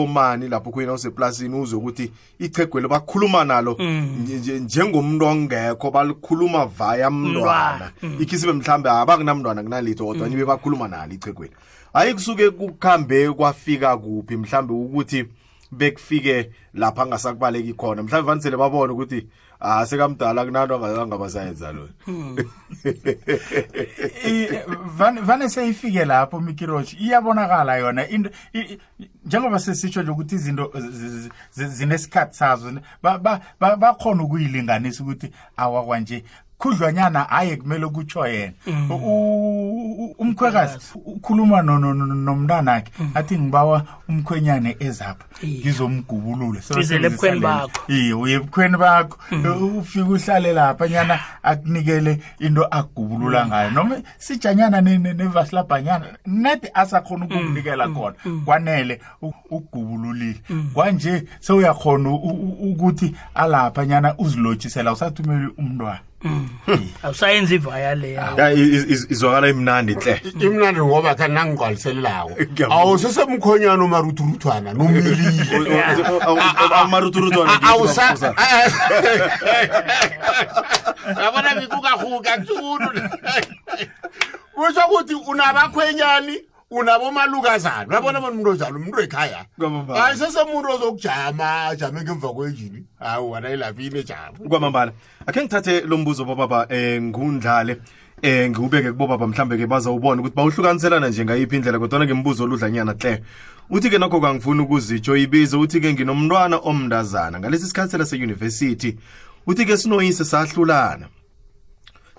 Speaker 3: mhlambe ke ki- kibomani lapho khuyena useplasini uzwe ukuthi ichegwele bakhuluma nalo nje- nje- njengomuntu ongekho balikhuluma vaya mntwana. Ikhisibe mhlambe abakunamntwana kunalitho kodwa nibe bakhuluma nalo ichegwele. Hayi kusuke kukhambe kwafika kuphi mhlambe ukuthi bekufike lapha angasakubaleki khona. Mhlawumbe vanisele babone ukuthi ah sekamdala kunanto angabasayenza lo. *laughs*
Speaker 4: I- vane seyifike lapho mikiroshi iyabonakala yona. Into njengoba sesitsho nje ukuthi izinto zi- zi- zi- zinesikhathi sazo ba- ba- ba- bakhona ukuyilinganisa ukuthi awa kwanje khudlwanyana aye kumele kutsho yena. U- u- umkhwekazi ukhuluma no- akhe no- nomntanakhe athi ngibawa umkhwenyane ezapha
Speaker 2: bakho.
Speaker 4: iye uye ebukhweni bakho. Ufike uhlale lapha nyana akunikele into akugubulula ngayo. Noma sijanyana ne- labhanyana nevasilabhanyana nedi asakhona ukukunikela khona. Kwanele ukugubululile. Kwanje sewuyakhona ukuthi alapha nyana uzilotshisela usathumeli umntwana
Speaker 3: Mm. awusayenza ivaya leyoizwakala imnandi hle
Speaker 1: imnandi ngoba kha
Speaker 3: nangigqwaliselelako
Speaker 1: awusesemkhonyana umaruturuthwana nomilileyabona bikukahuka kusho ukuthi unabakhwenyani? Unabomalukazana uyabona bona umuntu onjalo umuntu ekhaya
Speaker 3: Kwamambala.
Speaker 1: hayi sesemuntu ozokujama ajame ngemva kwenjini hayi wona elafini ejama
Speaker 3: kwamambala. Akhe ngithathe lo mbuzo bobaba um ngundlale um ngiwubeke kubobaba mhlambe ke bazawubona ukuthi bawuhlukaniselana nje ngayiphi indlela kodwana ke mbuzo oludlanyana hle uthi-ke nokho kangifuni ukuzitsho ibizo uthi-ke nginomntwana omndazana ngalesi sikhathi selase-yunivesithi uthi-ke sinoyise sahlulana.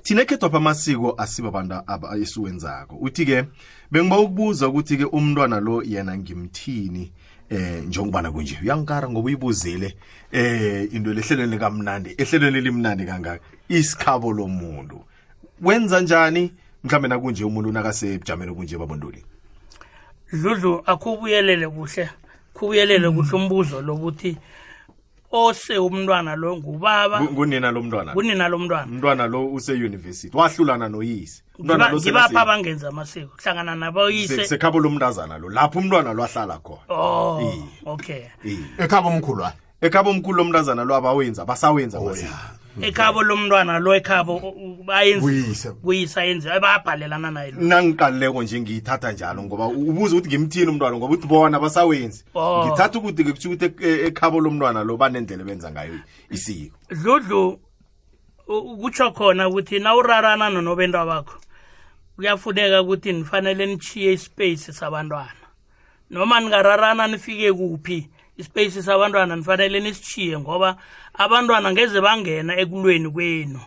Speaker 3: Thina ekhethwapha amasiko asiba abantu aba- esiwenzako. Uthi-ke bengiba ukubuza ukuthi-ke umntwana lo yena ngimthini eh njengobana kunje? Uyangikara ngoba uyibuzile eh into lehlelweni likamnandi ehlelweni elimnandi kangaka. Isikhabo lomuntu wenza njani? Mhlawumbe nakunje umuntu nakasebujameni obunje babonduli
Speaker 2: dludlu akubuyelele kuhle. Kubuyelele kuhle umbuzo lokuthi ose umntwana lo ngubaba.
Speaker 3: Ngu- ngunina lo mntwana.
Speaker 2: Kunina lomntwana
Speaker 3: umntwana lo useyunivesithi wahlulana noyise. Umntwana lo
Speaker 2: ngibapha abangenza amasiko. Kuhlangana
Speaker 3: se-
Speaker 2: naboyise
Speaker 3: sekhabo lomntazana lo lapho umntwana lo ahlala khona.
Speaker 2: Oh
Speaker 3: Iye.
Speaker 2: okay.
Speaker 3: Iye.
Speaker 1: ekhaba omkhulwana
Speaker 3: ekhabo omkhulu lomntazana lo abawenza abasawenza amasiko.
Speaker 2: Ekhabo lomntwana lo ekhabo
Speaker 1: Kuyise.
Speaker 2: kuyisa yenzi bayabhalelana naye
Speaker 3: nangiqalileko nje ngiyithatha njalo ngoba ubuze ukuthi ngimthini umntwana ngoba uthi bona basawenzi
Speaker 2: Oh.
Speaker 3: ngithatha ukuthi-ke kusho ukuthi e- ekhabo lomntwana lo banendlela benza ngayo isiko
Speaker 2: dludlu kutsho khona ukuthi nawurarana nonobenta bakho kuyafuneka ukuthi nifanele nichiye ispace sabantwana noma ningararana nifike kuphi ispace sabantwana nifanele nisichiye ngoba abantwana ngeze bangena ekulweni kwenu.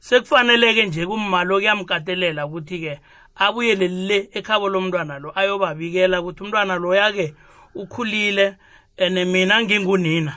Speaker 2: Sekufaneleke nje kummalo kuyamkatelela ukuthi-ke abuyele le ekhabo lomntwana lo ayobabikela ukuthi umntwana loya-ke ukhulile and mina ngingunina.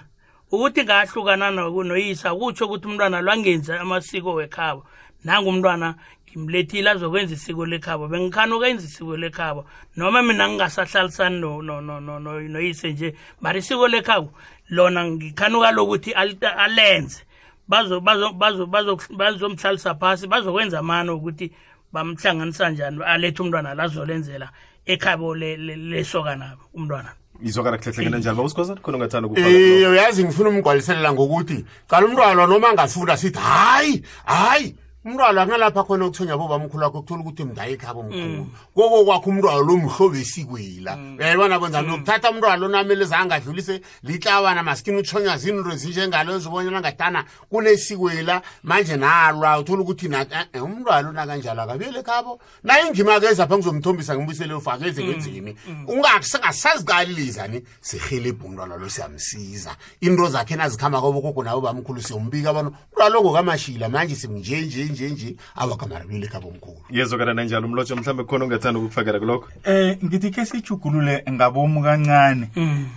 Speaker 2: Ukuthi ngahlukana no- noyisa kutsho ukuthi umntwana lwangenzi amasiko wekhabo. Nangumntwana ngimlethile azokwenza isiko lekhabo bengikhani ukwenza isiko lekhabo. Noma mina ngingasahlalisani no- no- no- no- no- noyise nje mara isiko lekhabo lona ngikhanuka lokuthi alita- alenze. Bazo- bazo- bazo- bazo- bazomhlalisa phasi bazokwenza amano ukuthi bamhlanganisa njani alethe umntwana lazolenzela ekhabo le- le- lesokana umntwana.
Speaker 3: Izwakala kuhlehlekela njalo. Bawusikhosana khona ungathanda
Speaker 1: Eh uyazi ngifuna umgwaliselela ngokuthi qala umntwana noma angafunda sithi hayi hayi umntwana angalapha khona ukuthonya boba mkhulu wakho kuthola ukuthi mndayi ekhabo mkhulu. Koko kwakho umntwana lo mhlobo esikwela uyayibona kwenzani ukuthatha umntwana lo namele zangadlulise lihlawana maskini uthonywa zinto ezinjengalo ezibonyana ngatana kunesikwela manje nalwa uthola ukuthi na eh, eh, umntwana una kanjalo akabuyele ekhabo naye indima ke ezapha ngizomthombisa ngibuyisele ufake eze ngenzini ungasingasaziqalilizani sihelebhe umntwana lo siyamsiza. Into zakhe nazikhamba kobogogo nabo bamkhulu siyombika abantu umntwana lo ngokamashila manje simnjenje nje nje awakamarabile kabomkhulu. Omkhulu
Speaker 3: yezokana nanjalo umlotsho mhlawumbe khona ungathanda ukukufakela kulokho?
Speaker 4: Eh ngithi ke sijugulule ngabomu kancane.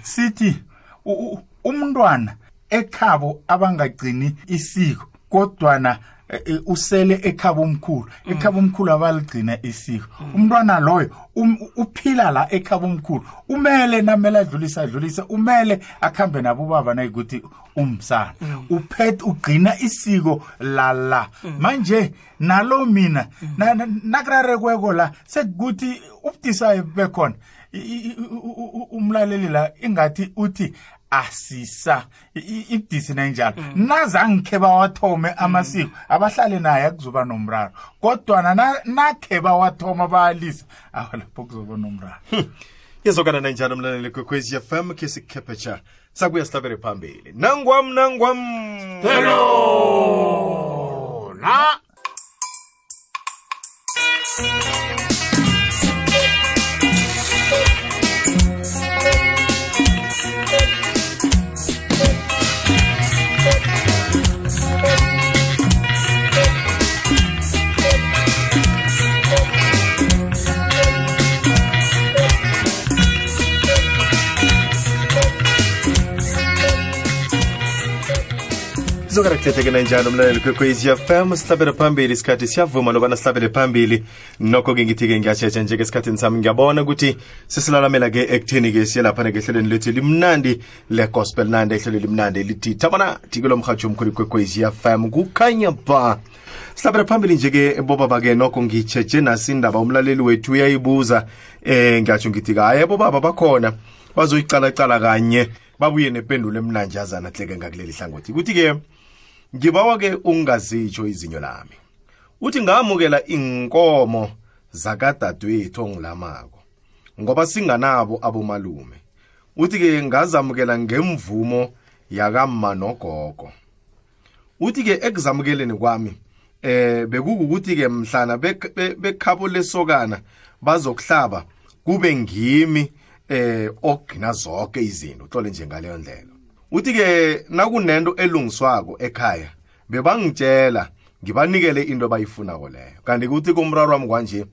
Speaker 4: Sithi u- u- umntwana ekhabo abangagcini isiko kodwana usele ekhabo omkhulu ekhabo omkhulu abaligcina isiko. Umntwana loyo um- uphila la ekhabo omkhulu umele namele adlulise adlulise umele akhambe nabo baba nayikuthi umsana. Uphethe ugcina isiko lala manje nalo mina na- na- nakurarekweko la sekukuthi ubudisa bekhona. I- i- i- u- u- u- umlaleli la ingathi uthi asisa. Ibudisi nanjalo nazangikhe bawathome amasiko abahlale naye akuzoba nomraro. Kodwana na- nakhe bawathoma bayalisa awa lapho kuzoba nomraro.
Speaker 3: Yezokana nanjalo mlaleli kwekwezi fm khe sikhepetsha sakuya sihlabele phambili. Nangwam nangwam.
Speaker 1: Hello na
Speaker 3: zokarakuthethe nanjalo mlaleli kwekwezi fm sihlabele phambili isikhathi siyavuma lobana sihlabele phambili. Nokho-ke ngithi-ke ngiyashesha nje-ke esikhathini sami. Ngiyabona ukuthi sesilalamela-ke ekutheni-ke siyelaphana-ke ehlelweni lethu limnandi le-gospel. Nandi ehlelo limnandi lithi thabana thike lo mhatsho omkhulu kwekwezi fm kukhanya ba. Sihlabele phambili nje-ke bobaba-ke nokho ngitshetshe nasi indaba umlaleli wethu uyayibuza eh ngiyatsho ngithi-ke hhayi bobaba bakhona. Bazoyicalacala kanye babuye nependulo emnanjazana hleke ngakuleli hlangothi. Kuthi-ke ngibawa-ke ungazitsho izinyo lami. Uthi ngamukela inkomo zakadadewethu ongilamako ngoba singanabo abomalume. Uthi-ke ngazamukela ngemvumo yakamma nogogo uthi-ke ekuzamukeleni kwami eh bekukuthi-ke mhlana bek- be- bekhabo lesokana bazokuhlaba kube ngimi eh ogcina zonke izinto. Hlole nje ngaleyo ndlela. Uthi-ke nakunento elungiswako ekhaya bebangitshela ngibanikele into abayifunako leyo. Kanti kuthi kumraro wami kwanje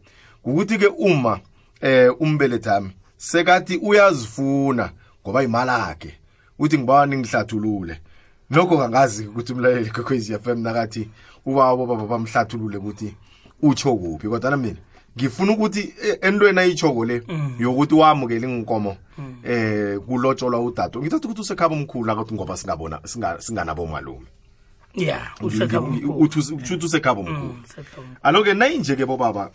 Speaker 3: kukuthi-ke uma eh umbelethami sekathi uyazifuna ngoba imalakhe uthi ngibawa ningihlathulule nokho kangazi ukuthi umlaleli kwekwezi FM nakathi ubaba baba bamhlathulule ukuthi utsho kuphi kodwa na mina ngifuna ukuthi eh, entweni ayitshoko le yokuthi wamukela inkomo eh kulotsholwa udato ngithatha ukuthi usekhaba omkhulu akathi ngoba singabona singa- singanabo malume
Speaker 2: ya usekhaba omkhulu.
Speaker 3: uthi uthi usekhaba omkhulu.
Speaker 2: Mm, usekhaba omkhulu.
Speaker 3: aloke nayinje ke bobaba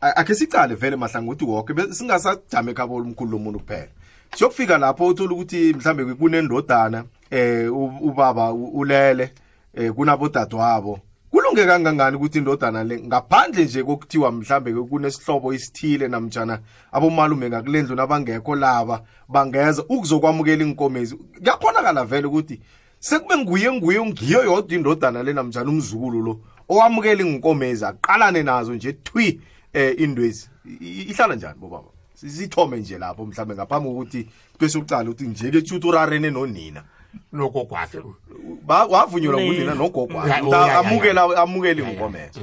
Speaker 3: akhe sicale vele mahlangothi woke be- singasajame ekhabo omkhulu lomuntu kuphela. Siyokufika lapho uthola ukuthi mhlambe kunendodana eh ubaba ulele eh kunabodadewabo. Kulunge kangangani ukuthi indodana le ngaphandle nje kokuthiwa mhlambe kunesihlobo isithile namtjana abomalume ngakulendlu nabangekho laba bangeza ukuzokwamukela inkomezi kuyakhonakala vele ukuthi sekube nguye nguye ngiyo yodwa indodana le namtjana umzukulu lo owamukela inkomezi aqalane nazo nje thwi eh indwezi ihlala njani bobaba? Sithome nje lapho mhlambe ngaphambi kokuthi bese ucala ukuthi nje ke tshuti urarene nonina.
Speaker 1: Nogokwakhe
Speaker 3: Ba- wavunyelwa ngunina nogogwa amukela
Speaker 1: Ya, ya.
Speaker 3: inkomezo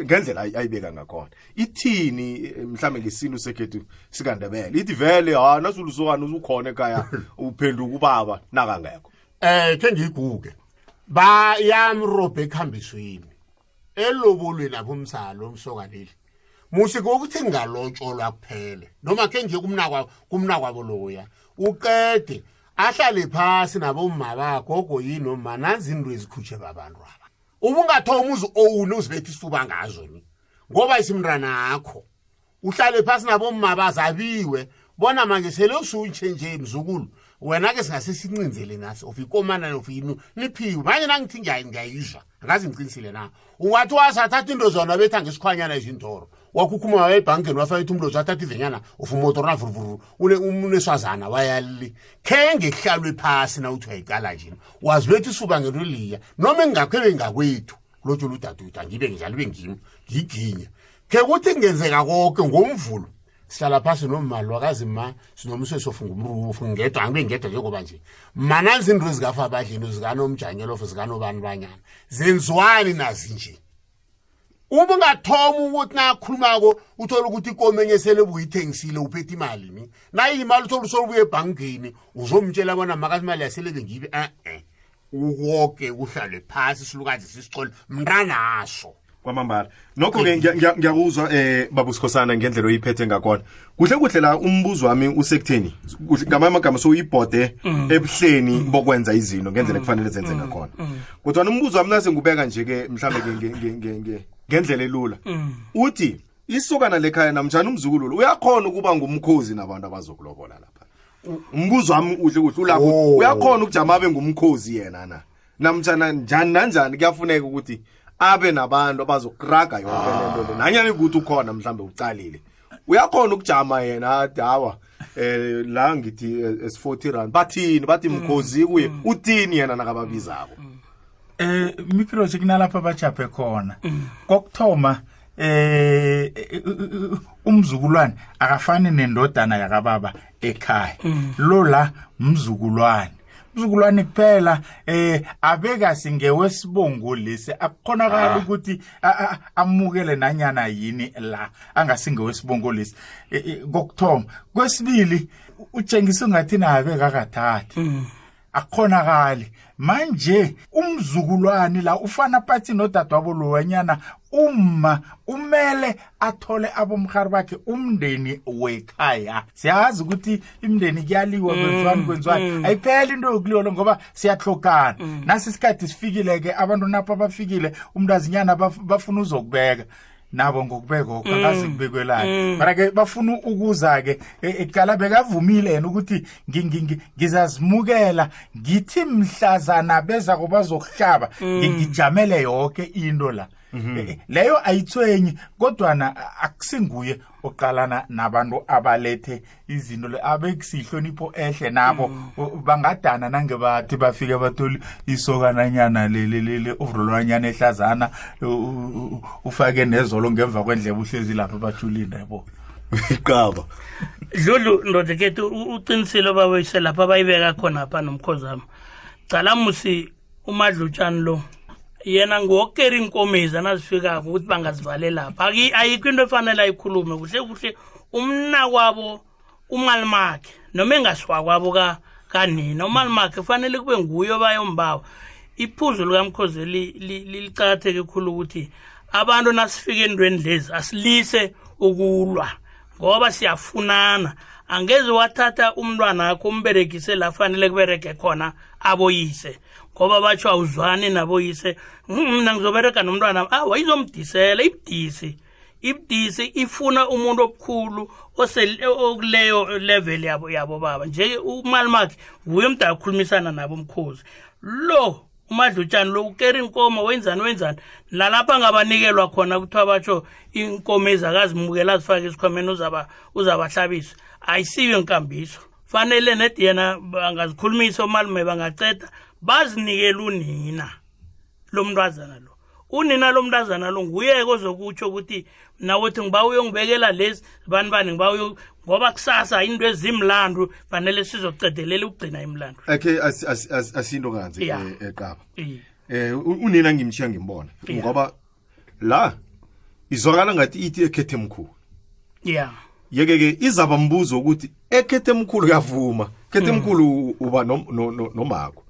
Speaker 3: ngendlela ayi- ayibeka ngakhona. Ithini eh, mhlambe ngesintu sekhethu sikandebele? Ithi vele ha nasulusokana usukhona ekhaya *laughs* uphenduka ubaba nakangekho.
Speaker 1: Eh ke ngiguke bayamrobha ekuhambisweni elobolweni apho umsalo umsokaleli musi kokuthi ngalotsholwa kuphele noma ke nje kumnakwa kumnakwabo loya uqede ahlale phasi nabomma bagogo yini noma nanzi into ezikhutshe babantu aba. Ubungathomi uze owune uzibethe isifuba ngazo ni? Ngoba isimntana akho uhlale phasi nabomma bazabiwe. Bona manje sele usuntshe nje mzukulu wena-ke singase sincinzele naso of ikomana of yini niphiwe manje nangithi ngiyayi- ngiyayizwa angazi ngiqinisile na? Ungathi wasathatha into zona betha ngesikhwanyana ezintoro wakhukhuma waya ebhankeni wafaka ithi umlozi wathatha ivenyana of umotor navuruvuru uneswazana wayali. Khe ngekuhlalwe phasi na uthi uyayicala njini wazibethi isuba ngento liya. Noma engingakho bengakwethu lotshola udaduda ngibe njalo ube ngimi ngiginye. Ke kuthi kungenzeka konke ngomvulo sihlala phasi nomali wakazi ma sinomsesofu ngumrufu ngedwa angibe ngedwa njengoba nje. Mananzi into zikafa abadlini zikanomjanyelofu zikanobani banyana. Zenziwani nazi nje uma ungathoma ukuthi nakhulumako uthole ukuthi ikomenye sele buyithengisile uphethe imali ni. Nayimali uthole usolubuye ebhankini uzomtshela bona makazi imali yaseleke ngibe e-e uwoke uhlale phasi silukazi sisicole mntanaso
Speaker 3: kwamambala. Nokho-ke ngiya- ngiya- ngiyakuzwa um babusikhosana ngendlela oyiphethe ngakhona. Kuhle kuhle la umbuzo wami usekutheni? Kuhle- ngamanye amagama sowuyibhode ebuhleni bokwenza izinto ngendlela kufanele zenze ngakhona. Kodwa umbuzo wami nase ngubeka nje-ke mhlawumbe nge- nge- nge- nge- ngendlela elula. Uthi isokana lekhaya namjani umzukululo uyakhona ukuba ngumkhozi nabantu abazokulobola lapha. Umbuzo wami uhle kuhle ulapho
Speaker 1: Oh.
Speaker 3: uyakhona ukujama abe ngumkhozi yena na? Namjana njani nanjani kuyafuneka ukuthi abe nabantu abazokuraga yonke lento le. Nanyani ukuthi ukhona mhlawumbe ucalile uyakhona ukujama yena athi hawa um la ngithi eh, es-40 rand. Bathini? Bathi mkhozi kuye. Uthini yena nakababizako
Speaker 4: eh mikroje kunalapha abajaphe khona. Kokuthoma eh umzukulwane akafani nendodana yakababa ekhaya. Lo la mzukulwane. Umzukulwane kuphela eh abekasi ngewesibongo lesi. Akukhonakala ukuthi a- a- amukele nanyana yini la angasingewesibongo lesi. Eh, eh, kokuthoma. Kwesibili utshengisa ungathi nabe kakathathi akukhonakali. Manje umzukulwane la ufana phathi nodadewabo lowanyana uma umele athole abomhari bakhe umndeni wekhaya. Siyazi ukuthi imndeni kuyaliwa kwenziwani kwenziwani ayipheli into yokuliyolo ngoba siyahlokana nasi isikhathi sifikile-ke abantu napho bafikile umntazinyana baf- bafuna uzokubeka. Nabo ngokubekokho akazi kubekwelani mara-ke bafuna ukuza-ke ekala bekavumile yena ukuthi ngi- ngi- ngi- ngizazimukela ngithi mhlazana bezako bazokuhlaba ngi- ngijamele yonke into la. Eh, eh, leyo ayithwenyi kodwana a- akusinguye oqalana nabantu abalethe izinto le abekusihlonipho ehle nabo. O- bangadana nangebathi bafike batholi isokananyana le-overolwanyana ehlazana u- u- u- ufake nezolo ngemva kwendleba uhlezi lapha bajulinde yabo.
Speaker 3: Iqaba
Speaker 2: dludlu ndodekethu uqinisile babuyise lapha bayibeka khona pha nomkhozi wami cala musi umadlutshani lo yena ngokukera inkomezi nazifikako ukuthi bangazivalela lapha Aki- ayikho into efanele ayikhulume kuhle kuhle umnakwabo umalimakhe noma engasiwakwabo ka- kanina umalimakhe kufanele kube nguye bayombawa iphuzu likamkhozi li- li- li- licakatheke khulu ukuthi abantu nasifika endweni lezi asilise ukulwa ngoba siyafunana. Angeze wathatha umntwana akho umberegise la fanele kuberege khona aboyise. Ngoba batsho awuzwani naboyise "Mm, mina ngizoberega nomntwana awa izomdisela ibudisi. Ibudisi ifuna umuntu obukhulu okuleyo level yabo yabo baba. Nje umalimakhe nguye umntu akhulumisana nabo mkhozi lo umadlutshani lo ukera inkomo wenzani wenzani? Nalapha angabanikelwa khona kuthiwa batsho inkomo ezakazimukela azifake esikhwameni uzaba uzabahlabisa. Ayisiyo inkambiso. Fanele nedi yena angazikhulumisa omalume bangaceda bazinikele unina lo mntwazana lo. Unina lo mntazana lo nguye-ke ozokutsho ukuthi nawothi ngiba uyongibekela lezi bani bani ngiba uyo ngoba kusasa into ezimlandu fanele sizocedelela ukugcina imlandu.
Speaker 3: Akhe asi- asi- asi- asinto kanzi
Speaker 2: Yeah.
Speaker 3: eh, eqaba
Speaker 2: Iye.
Speaker 3: eh u- unina ngimshiya ngimbona
Speaker 2: Yeah.
Speaker 3: ngoba la izwakala ngathi ithi ekhethe mkhulu.
Speaker 2: Ya
Speaker 3: yeke ke izaba mbuzo ukuthi ekhethe mkhulu uyavuma kethe mkhulu uba nom- no- no- nomako.
Speaker 2: iye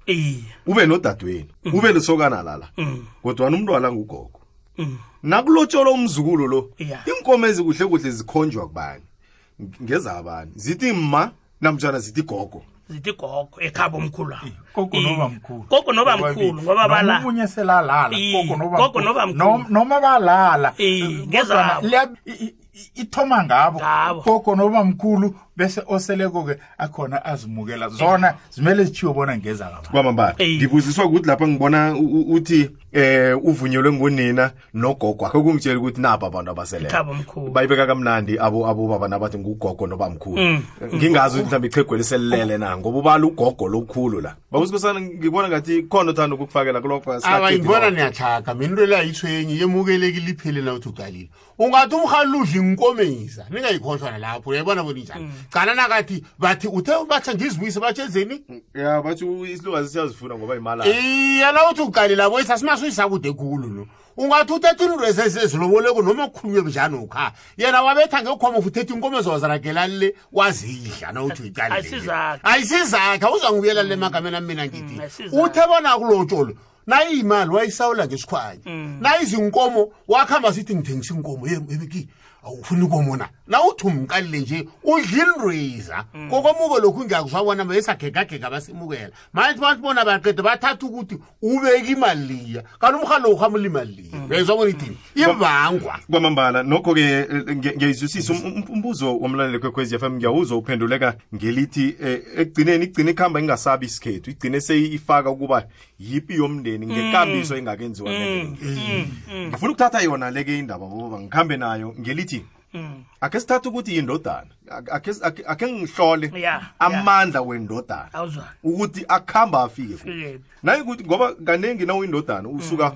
Speaker 3: ube nodadweni ube lesokana lala
Speaker 2: Mm.
Speaker 3: kodwa umntwana ngugogo
Speaker 2: Mm.
Speaker 3: nakulotsholwa umzukulu lo
Speaker 2: Yeah.
Speaker 3: inkomo ezikuhle kuhle zikhonjwa kubani ngezabani zithi ma namtshana zithi gogo
Speaker 2: zithi gogo ekhaba omkhulu wabo.
Speaker 4: gogo
Speaker 2: Iye.
Speaker 4: noba mkhulu
Speaker 2: gogo noba mkhulu ngoba bala
Speaker 4: omunye selalala
Speaker 2: Iye,
Speaker 4: gogo noba
Speaker 2: gogo
Speaker 4: mkhulu.
Speaker 2: noba mkhulu.
Speaker 4: Nom- noma balala
Speaker 2: Iye,
Speaker 4: Kodwana
Speaker 2: ngezabo.
Speaker 4: liya- i- i- ithoma ngabo
Speaker 2: Ngabo.
Speaker 4: gogo noba mkhulu bese oseleko-ke akhona azimukela. Zona zimele zithiwe bona ngeza
Speaker 3: kwamambala ngibuziswa ukuthi lapha ngibona uthi eh uvunyelwe ngunina nogogo. Akho kungitshela ukuthi nabo abantu abaselele bayibeka kamnandi abo abo nabathi ngugogo noba mkhulu.
Speaker 2: Mm.
Speaker 3: ngingazi ukuthi mhlawumbe ichegweli selilele na ngoba ubala ugogo lokukhulu la. Babusikosana ngibona ngathi khona othanda ukukufakela kulokho
Speaker 1: awa mina into le ayithwenyi yemukelekile iphele na uthi ugalile ungathi umrhalula udla inkomisa ningayikhohlwa nalapho uyayibona bona injani cala nakathi bathi uthe batsha ngizibuyise batsho ezeni
Speaker 3: ya bathi isilukazi siyazifuna ngoba imali
Speaker 1: iye la uthi ugalile aboyisa simasuyisa kude khulu lo. Ungathi uthetha into eseseziloboleko noma kukhulunywe njani ukha yena wabetha ngekhoma uthi uthetha inkomo ezawaziragelani le wazidla nawuthi uyicalile
Speaker 2: Ayisizakhe.
Speaker 1: ayisizakhe awuzangibuyela le magameni ami mina ngithi.
Speaker 2: Mm,
Speaker 1: uthe bona kulotsholo nayiyimali wayisawula ngesikhwanye
Speaker 2: Mm.
Speaker 1: nayizinkomo wakuhamba sithi ngithengisa inkomo yebeki awufuni ukomona na uthi umqalile nje udla
Speaker 2: Mm.
Speaker 1: kokomuko lokhu ngiyakuzwabona besagegagega basimukela. Manje bantu bona baqeda bathatha ukuthi ubeke imali liya kanti umhalo uhamula imali liya
Speaker 2: Mm.
Speaker 1: bona ithini ibangwa
Speaker 3: kwamambala nokho-ke eh, ngiyayizwisisa. Um- um- umbuzo womlaleli kwekwezi f m ngiyawuzwa uphenduleka ngelithi um ekugcineni igcine ikuhamba ingasabi isikhethu. Igcine seyifaka ukuba yipi yomndeni ngekambiso engakenziwa ngifuna ukuthatha yona leke indaba boba ngikhambe nayo ngelithi ake sithathe ukuthi yindodana. Ake- ake ake- ake ngihlole
Speaker 2: Ya,
Speaker 3: amandla wendodana
Speaker 2: awuzwani
Speaker 3: ukuthi akuhamba afike kuphi.
Speaker 2: Fikephi.
Speaker 3: naye ukuthi ngoba kaningi na uyindodana usuka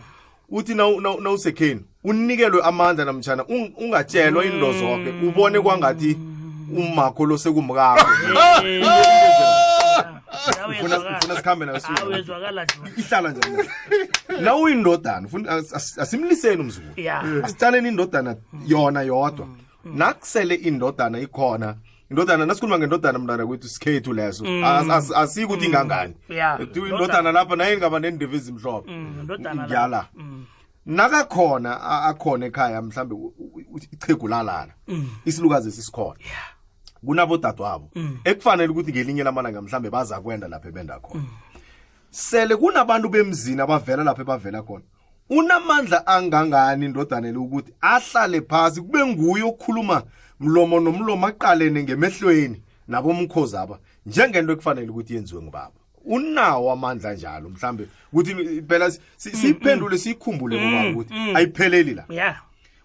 Speaker 3: uthi nawu- nawu- nawusekheni unikelwe amandla namtshana ung- ungatshelwa into zonke ubone kwangathi umakho lo sekumkakho Ngifuna- ngifuna sikhambe nayo siye.
Speaker 2: awezwakala
Speaker 3: ihlala njani? Na uyindodana ufuna- as- as- asimliseni umzukulu.
Speaker 2: Ya
Speaker 3: asitshaleni indodana yona yodwa. Nakusele indodana ikhona. Indodana nasikhuluma ngendodana mntana kwethu sikhethu leso. As- as- asiyi ukuthi ingangani indodana lapha naye ingaba nendebe ezimhlophe
Speaker 2: indodana
Speaker 3: ngiyala nakakhona akhona ekhaya mhlambe ichegu lalala isilukazi sisikhona. Kunabodadewabo. Ekufanele ukuthi ngelinye lamalanga mhlambe baza kwenda lapho ebenda khona. Sele kunabantu bemzini abavela lapho ebavela khona unamandla angangani indodanele ukuthi ahlale phasi kube nguye okhuluma mlomo nomlomo aqalene ngemehlweni nabomkhozi aba njengento ekufanele ukuthi yenziwe ngubaba. Unawo amandla njalo mhlambe ukuthi phela si- si- siyiphendule siyikhumbule ngobaba ukuthi ayipheleli la.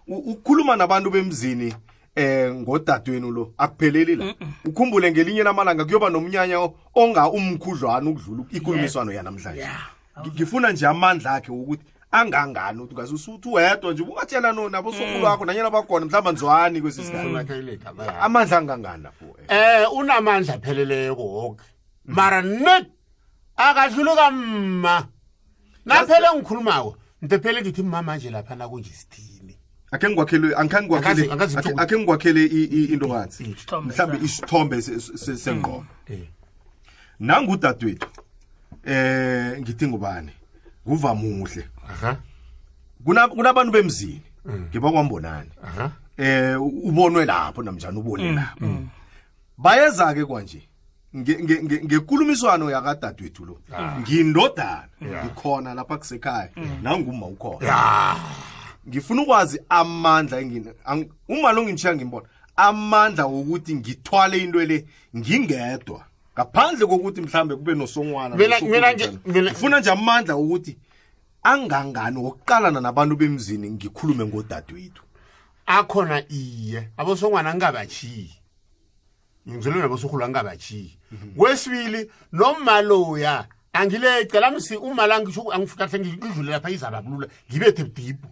Speaker 3: Ukukhuluma nabantu bemzini eh ngodadweni lo akupheleli la. Ukhumbule ngelinye lamalanga kuyoba nomnyanya onga umkhudlwana ukudlula ikulumiswano yanamhlanje. Ngifuna nje amandla akhe ukuthi angangani ukuthi ungaze usuthi wedwa nje ungatshela no nabosokulu wakho nanyana bakhona mhlawumbe nzwani kwesi sikhathi amandla angangani lapho eh?
Speaker 1: eh unamandla apheleleko woke. Mara net akadluli kamma. Naphele ngikhulumako ntephele ngithi mma manje lapha nakunje sithini
Speaker 3: akhe ngikwakhele angikhange ngikwakhele akhe- ngikwakhele i- i- into ngathi
Speaker 2: sakhe.
Speaker 3: isithombe se- se- sengqondo.
Speaker 1: Eh.
Speaker 3: nangudadewethu eh ngithi ngubani? Nguvamuhle
Speaker 1: aha.
Speaker 3: Kuna- kunabantu bemzini. Ngibakwambonani
Speaker 1: aha.
Speaker 3: Eh ubonwe lapho namnjani ubone lapho. bayeza ke kwanje nge- nge- nge- ngekulumiswano yakadadewethu lo. Ngindodana ngikhona lapha kusekhaya nanguma ukhona. Ngifuna ukwazi amandla engini ang- uma lo ngintshiya ngimbona amandla wokuthi ngithwale into le ngingedwa. Ngaphandle kokuthi mhlambe kube nosongwana
Speaker 1: Mina- mina-
Speaker 3: ngifuna nje amandla wokuthi angangani wokuqalana nabantu bemzini ngikhulume ngodadewethu?
Speaker 1: Akhona iye. Abosongwana ngingabachiyi ngizolwe nabosorhulu angingabachiyi kwesibili nomaloya angileqa lamsi umala ngisho angifikahle ngidlule lapha izababulula ngibethe budibu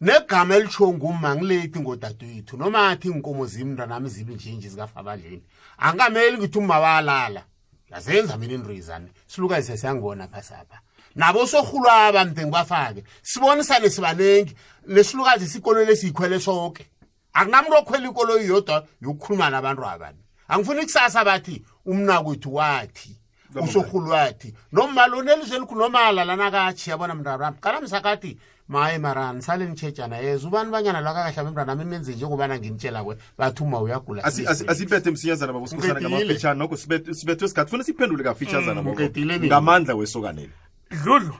Speaker 1: negama elitsho nguma ngileti ngodadewethu noma athi inkomo zimi mntanami zibi njinji zikafabadleni angameli ngithi uma walala. Yazenza mina indrizane silukazise siyangibona phasapha nabo sorhulu aba mde ngibafake sibonisane sibanengi nesilukazi sikolweni esiyikhwele sonke akunamuntu okhwela ikoloyi yodwa yokukhuluma nabantu abani angifuni kusasa bathi umnakwethu wathi usorhulu wathi nomalo nelizwe nomala lana kathi yabona mntanami qalamsakathi maye marani sale nitshejana yeza ubani banyana lwakakahlabe mntanami nenze njengobana nginitshela kwe bathi uma uyagula
Speaker 3: Asi- asi- asiphethe msinyazana babosikhosana
Speaker 1: Ngiqedile.
Speaker 3: ngamafitshana nokho sibeth- sibethwe isikhathi funa siphendule kafitshazana babo.
Speaker 1: ngiqedile mina.
Speaker 3: ngamandla wesokaneli
Speaker 2: dludlu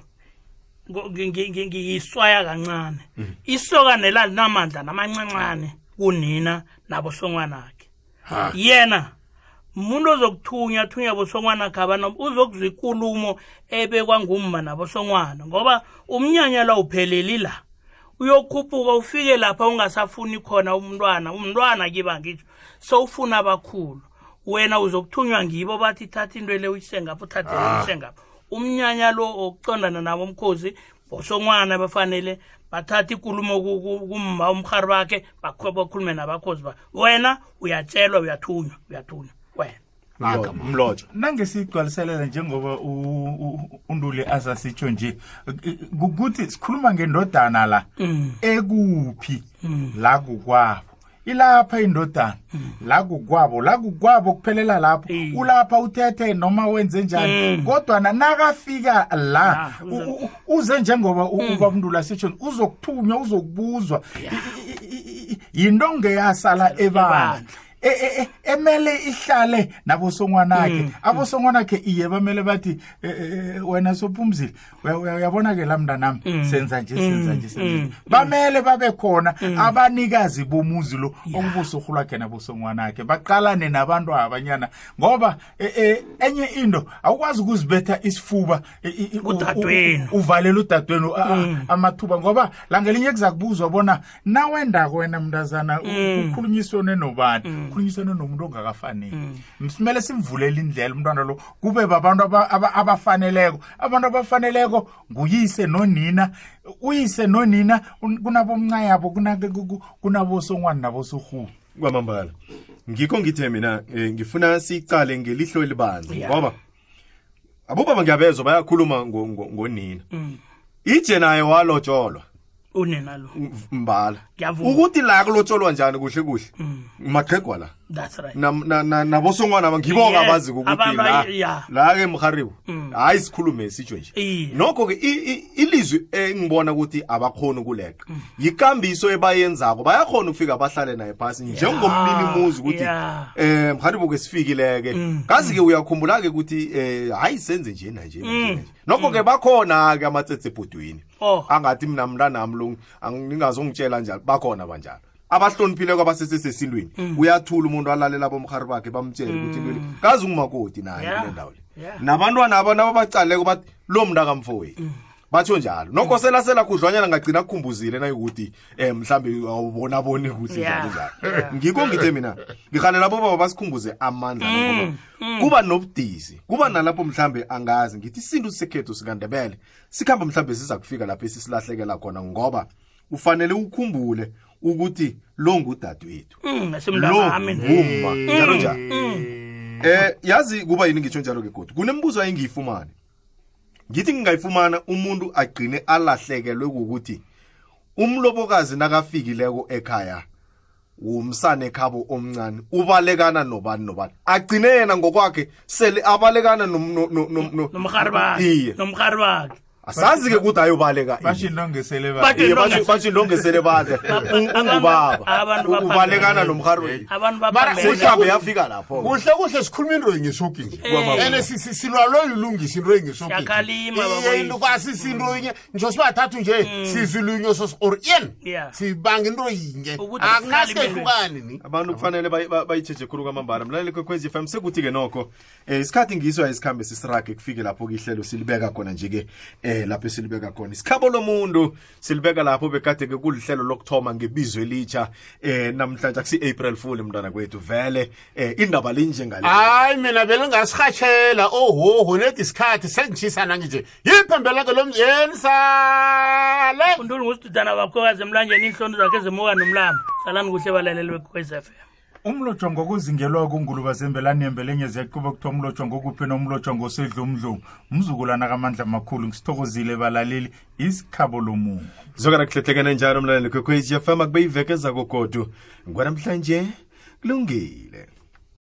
Speaker 2: ngiyiswaya kancane. Isokane lalinamandla namancancane kunina nabosongwanakhe. Yena umuntu ozokuthunya thunya bosongwanakhe abana uzokuzwa ikulumo ebekwa ngumma nabosongwana ngoba umnyanya la upheleli la. Uyokhuphuka ufike lapha ungasafuni khona umntwana umntwana kiba ngitsho sowufuna abakhulu. Wena uzokuthunywa ngibo bathi thatha into le uyise ngapho uthathe le uyise ngapho. Umnyanya lo okucondana nabo umkhozi bosongwana bafanele bathatha ikulumo ku- ku- kumma umrhari bakhe bakho- bakhulume nabakhozi ba. Wena uyatshelwa uyathunywa uyathunywa. Wena.
Speaker 1: Ngaka,
Speaker 3: Mlo- mlojo
Speaker 4: nangesigcwaliselela njengoba u- u- unduli asasitsho nje kukuthi sikhuluma ngendodana la ekuphi la kukwabo? Ilapha indodana. La kukwabo la kukwabo kuphelela lapho.
Speaker 2: Eh.
Speaker 4: ulapha uthethe noma wenze njani. Kodwa nakafika la
Speaker 2: Ah, uze-
Speaker 4: u- u- uze njengoba u- ubaba unduli sitsho uzokuthunywa uzokubuzwa. I- i- i- i- yinto ngeyasala ebandla. E- e- e- emele ihlale nabosongwanakhe. Abosongwanakhe iye bamele bathi eh, eh, wena sophumzile uya- uya- uyabona-ke la mntanami senza nje senza nje senza nje. bamele babe khona abanikazi bomuzi lo okubosorhulwakhe nabosongwanakhe. Baqalane nabantu abanyana ngoba eh, eh, enye into awukwazi ukuzibetha isifuba eh, eh, eh, u- u-
Speaker 2: Udadwenu.
Speaker 4: u- uvalela udadwenu a- a- amathuba ngoba langelinye kuza kubuzwa bona nawendako wena mntazana u- ukhulunyiswane nobani. Ukhulunyiswane nomuntu ongakafaneli. Simele simvulele indlela umntwana lo. Kube babantu aba- aba- abafaneleko. Abantu abafaneleko nguyise nonina uyise nonina un- kunabomncayabo kuna- ku- ku- kunabosongwani nabosorhulu
Speaker 3: kwamambala ngikho ngithe mina eh, ngifuna sicale ngelihlo elibanzi ngoba abobaba ngiyabezwa bayakhuluma ngo- ngo- ngonina. Ije naye walotsholwa
Speaker 2: unina lo
Speaker 3: mbala. Ukuthi la kulotsholwa njani kuhle kuhle? Maqhegwa la
Speaker 2: that's right.
Speaker 3: Nam- na- na- nabosongwana ngibo abazi ukuthi la la ke mharibo hayi sikhulume sitsho nje nokho ke ilizwi engibona ukuthi abakhona ukuleqa yikambiso ebayenzako bayakhona ukufika bahlale naye phasi njengomnini muzi ukuthi eh mharibo ke sifikile ke kazi ke uyakhumbula ke ukuthi um hayi senze nje na nje na na nokho ke bakhona ke amatsetse ebhodweni.
Speaker 2: Oh.
Speaker 3: angathi mina mntanami lo angingazongitshela njalo bakhona banjalo abahloniphileko abasesesesintwini uyathula umuntu alalela bomhari bakhe bamtshele ukuthi into kazi ungumakoti naye kule ndawo le. Nabantwana abona babacaleko bathi lo mntakamfowethu batho njalo. Nokho selasela khudlwanyana ngagcina akukhumbuzile nayikuthi um mhlawumbe awubonaboni kuhle njalo njalo. Ngikho ngithe mina ngihalela bobaba basikhumbuze amandla kuba nobudisi kuba nalapho mhlambe angazi ngithi isintu sekhethu sikandebele sikhamba mhlambe siza kufika lapho esisilahlekela khona ngoba ufanele ukhumbule ukuthi lo ngudadewethu.
Speaker 2: Mm,
Speaker 3: lo ngumma. Njalo njalo. eh yazi kuba yini ngitsho njalo ke kodwa kunembuzo ayingiyifumane ngithi ngingayifumana umuntu agcine alahlekelwe ukuthi umlobokazi nakafikileko ekhaya wumsane ekhabo omncane ubalekana nobani nobani? Agcine yena ngokwakhe sele abalekana nom- no- no- no- no-
Speaker 2: nomrhari bakhe
Speaker 3: iye.
Speaker 2: nomrhari bakhe
Speaker 3: asazi ke ukuthi ayobaleka ini.
Speaker 4: basho intongesele
Speaker 2: Bathi-
Speaker 3: Iye, batsho batsho ndongesele badle ungubaba *laughs*
Speaker 2: abantu baphambene.
Speaker 3: ubalekana nomrhari
Speaker 2: abantu
Speaker 1: Mara
Speaker 2: baphambene.
Speaker 3: mhlawumbe yafika lapho
Speaker 1: kuhle kuhle sikhuluma into yingesoki nje.
Speaker 2: Eh.
Speaker 1: and si- si- silwalwe yilungisa into yingesoki
Speaker 2: Siyakhalima, baboyisi.
Speaker 1: kwasisi into yinye. Njo sibathathu nje sizilunyo sos or yen.
Speaker 2: Yeah.
Speaker 1: sibanga into yinye.
Speaker 2: Ukuthi
Speaker 1: akunasehlukani ni?
Speaker 3: Abantu kufanele bayi- ba- bayitsheje khulu kwamambala. Mlaleli kwekwezi fm sekuthi-ke nokho um isikhathi ngiso ayisikhambe sisirage kufike lapho-ke ihlelo silibeka khona nje-ke um lapho silibeka khona. Isikhabo lomuntu silibeka lapho bekade-ke kulihlelo lokuthoma ngebizo elitsha um namhlanje akusi-april fool mntwana kwethu. Vele um indaba linjengale
Speaker 1: hayi mina belingasirhatshela ohoho nedi isikhathi sengitshisa nangije yiphembeleke lo mzeni sale?
Speaker 2: Unduli ngusidudana bakhokazi emlanjeni iinhloni zakhe ezimuka nomlambo salani kuhle balaleli bekwekwez f m.
Speaker 4: umlotshwa ngokuzingelwa kunguluba zembelani yembelenye ziyaquba kuthiwa umlotshwa ngokuphi nomlotshwa ngosedlomdlomu umzukulwana kamandla amakhulu ngisithokozile balaleli isikhabo lomunye.
Speaker 3: Zokana kuhlehlekene njalo mlaleli kwekhwezi fm akube iveke zakogodu. Ngwanamhlanje kulungile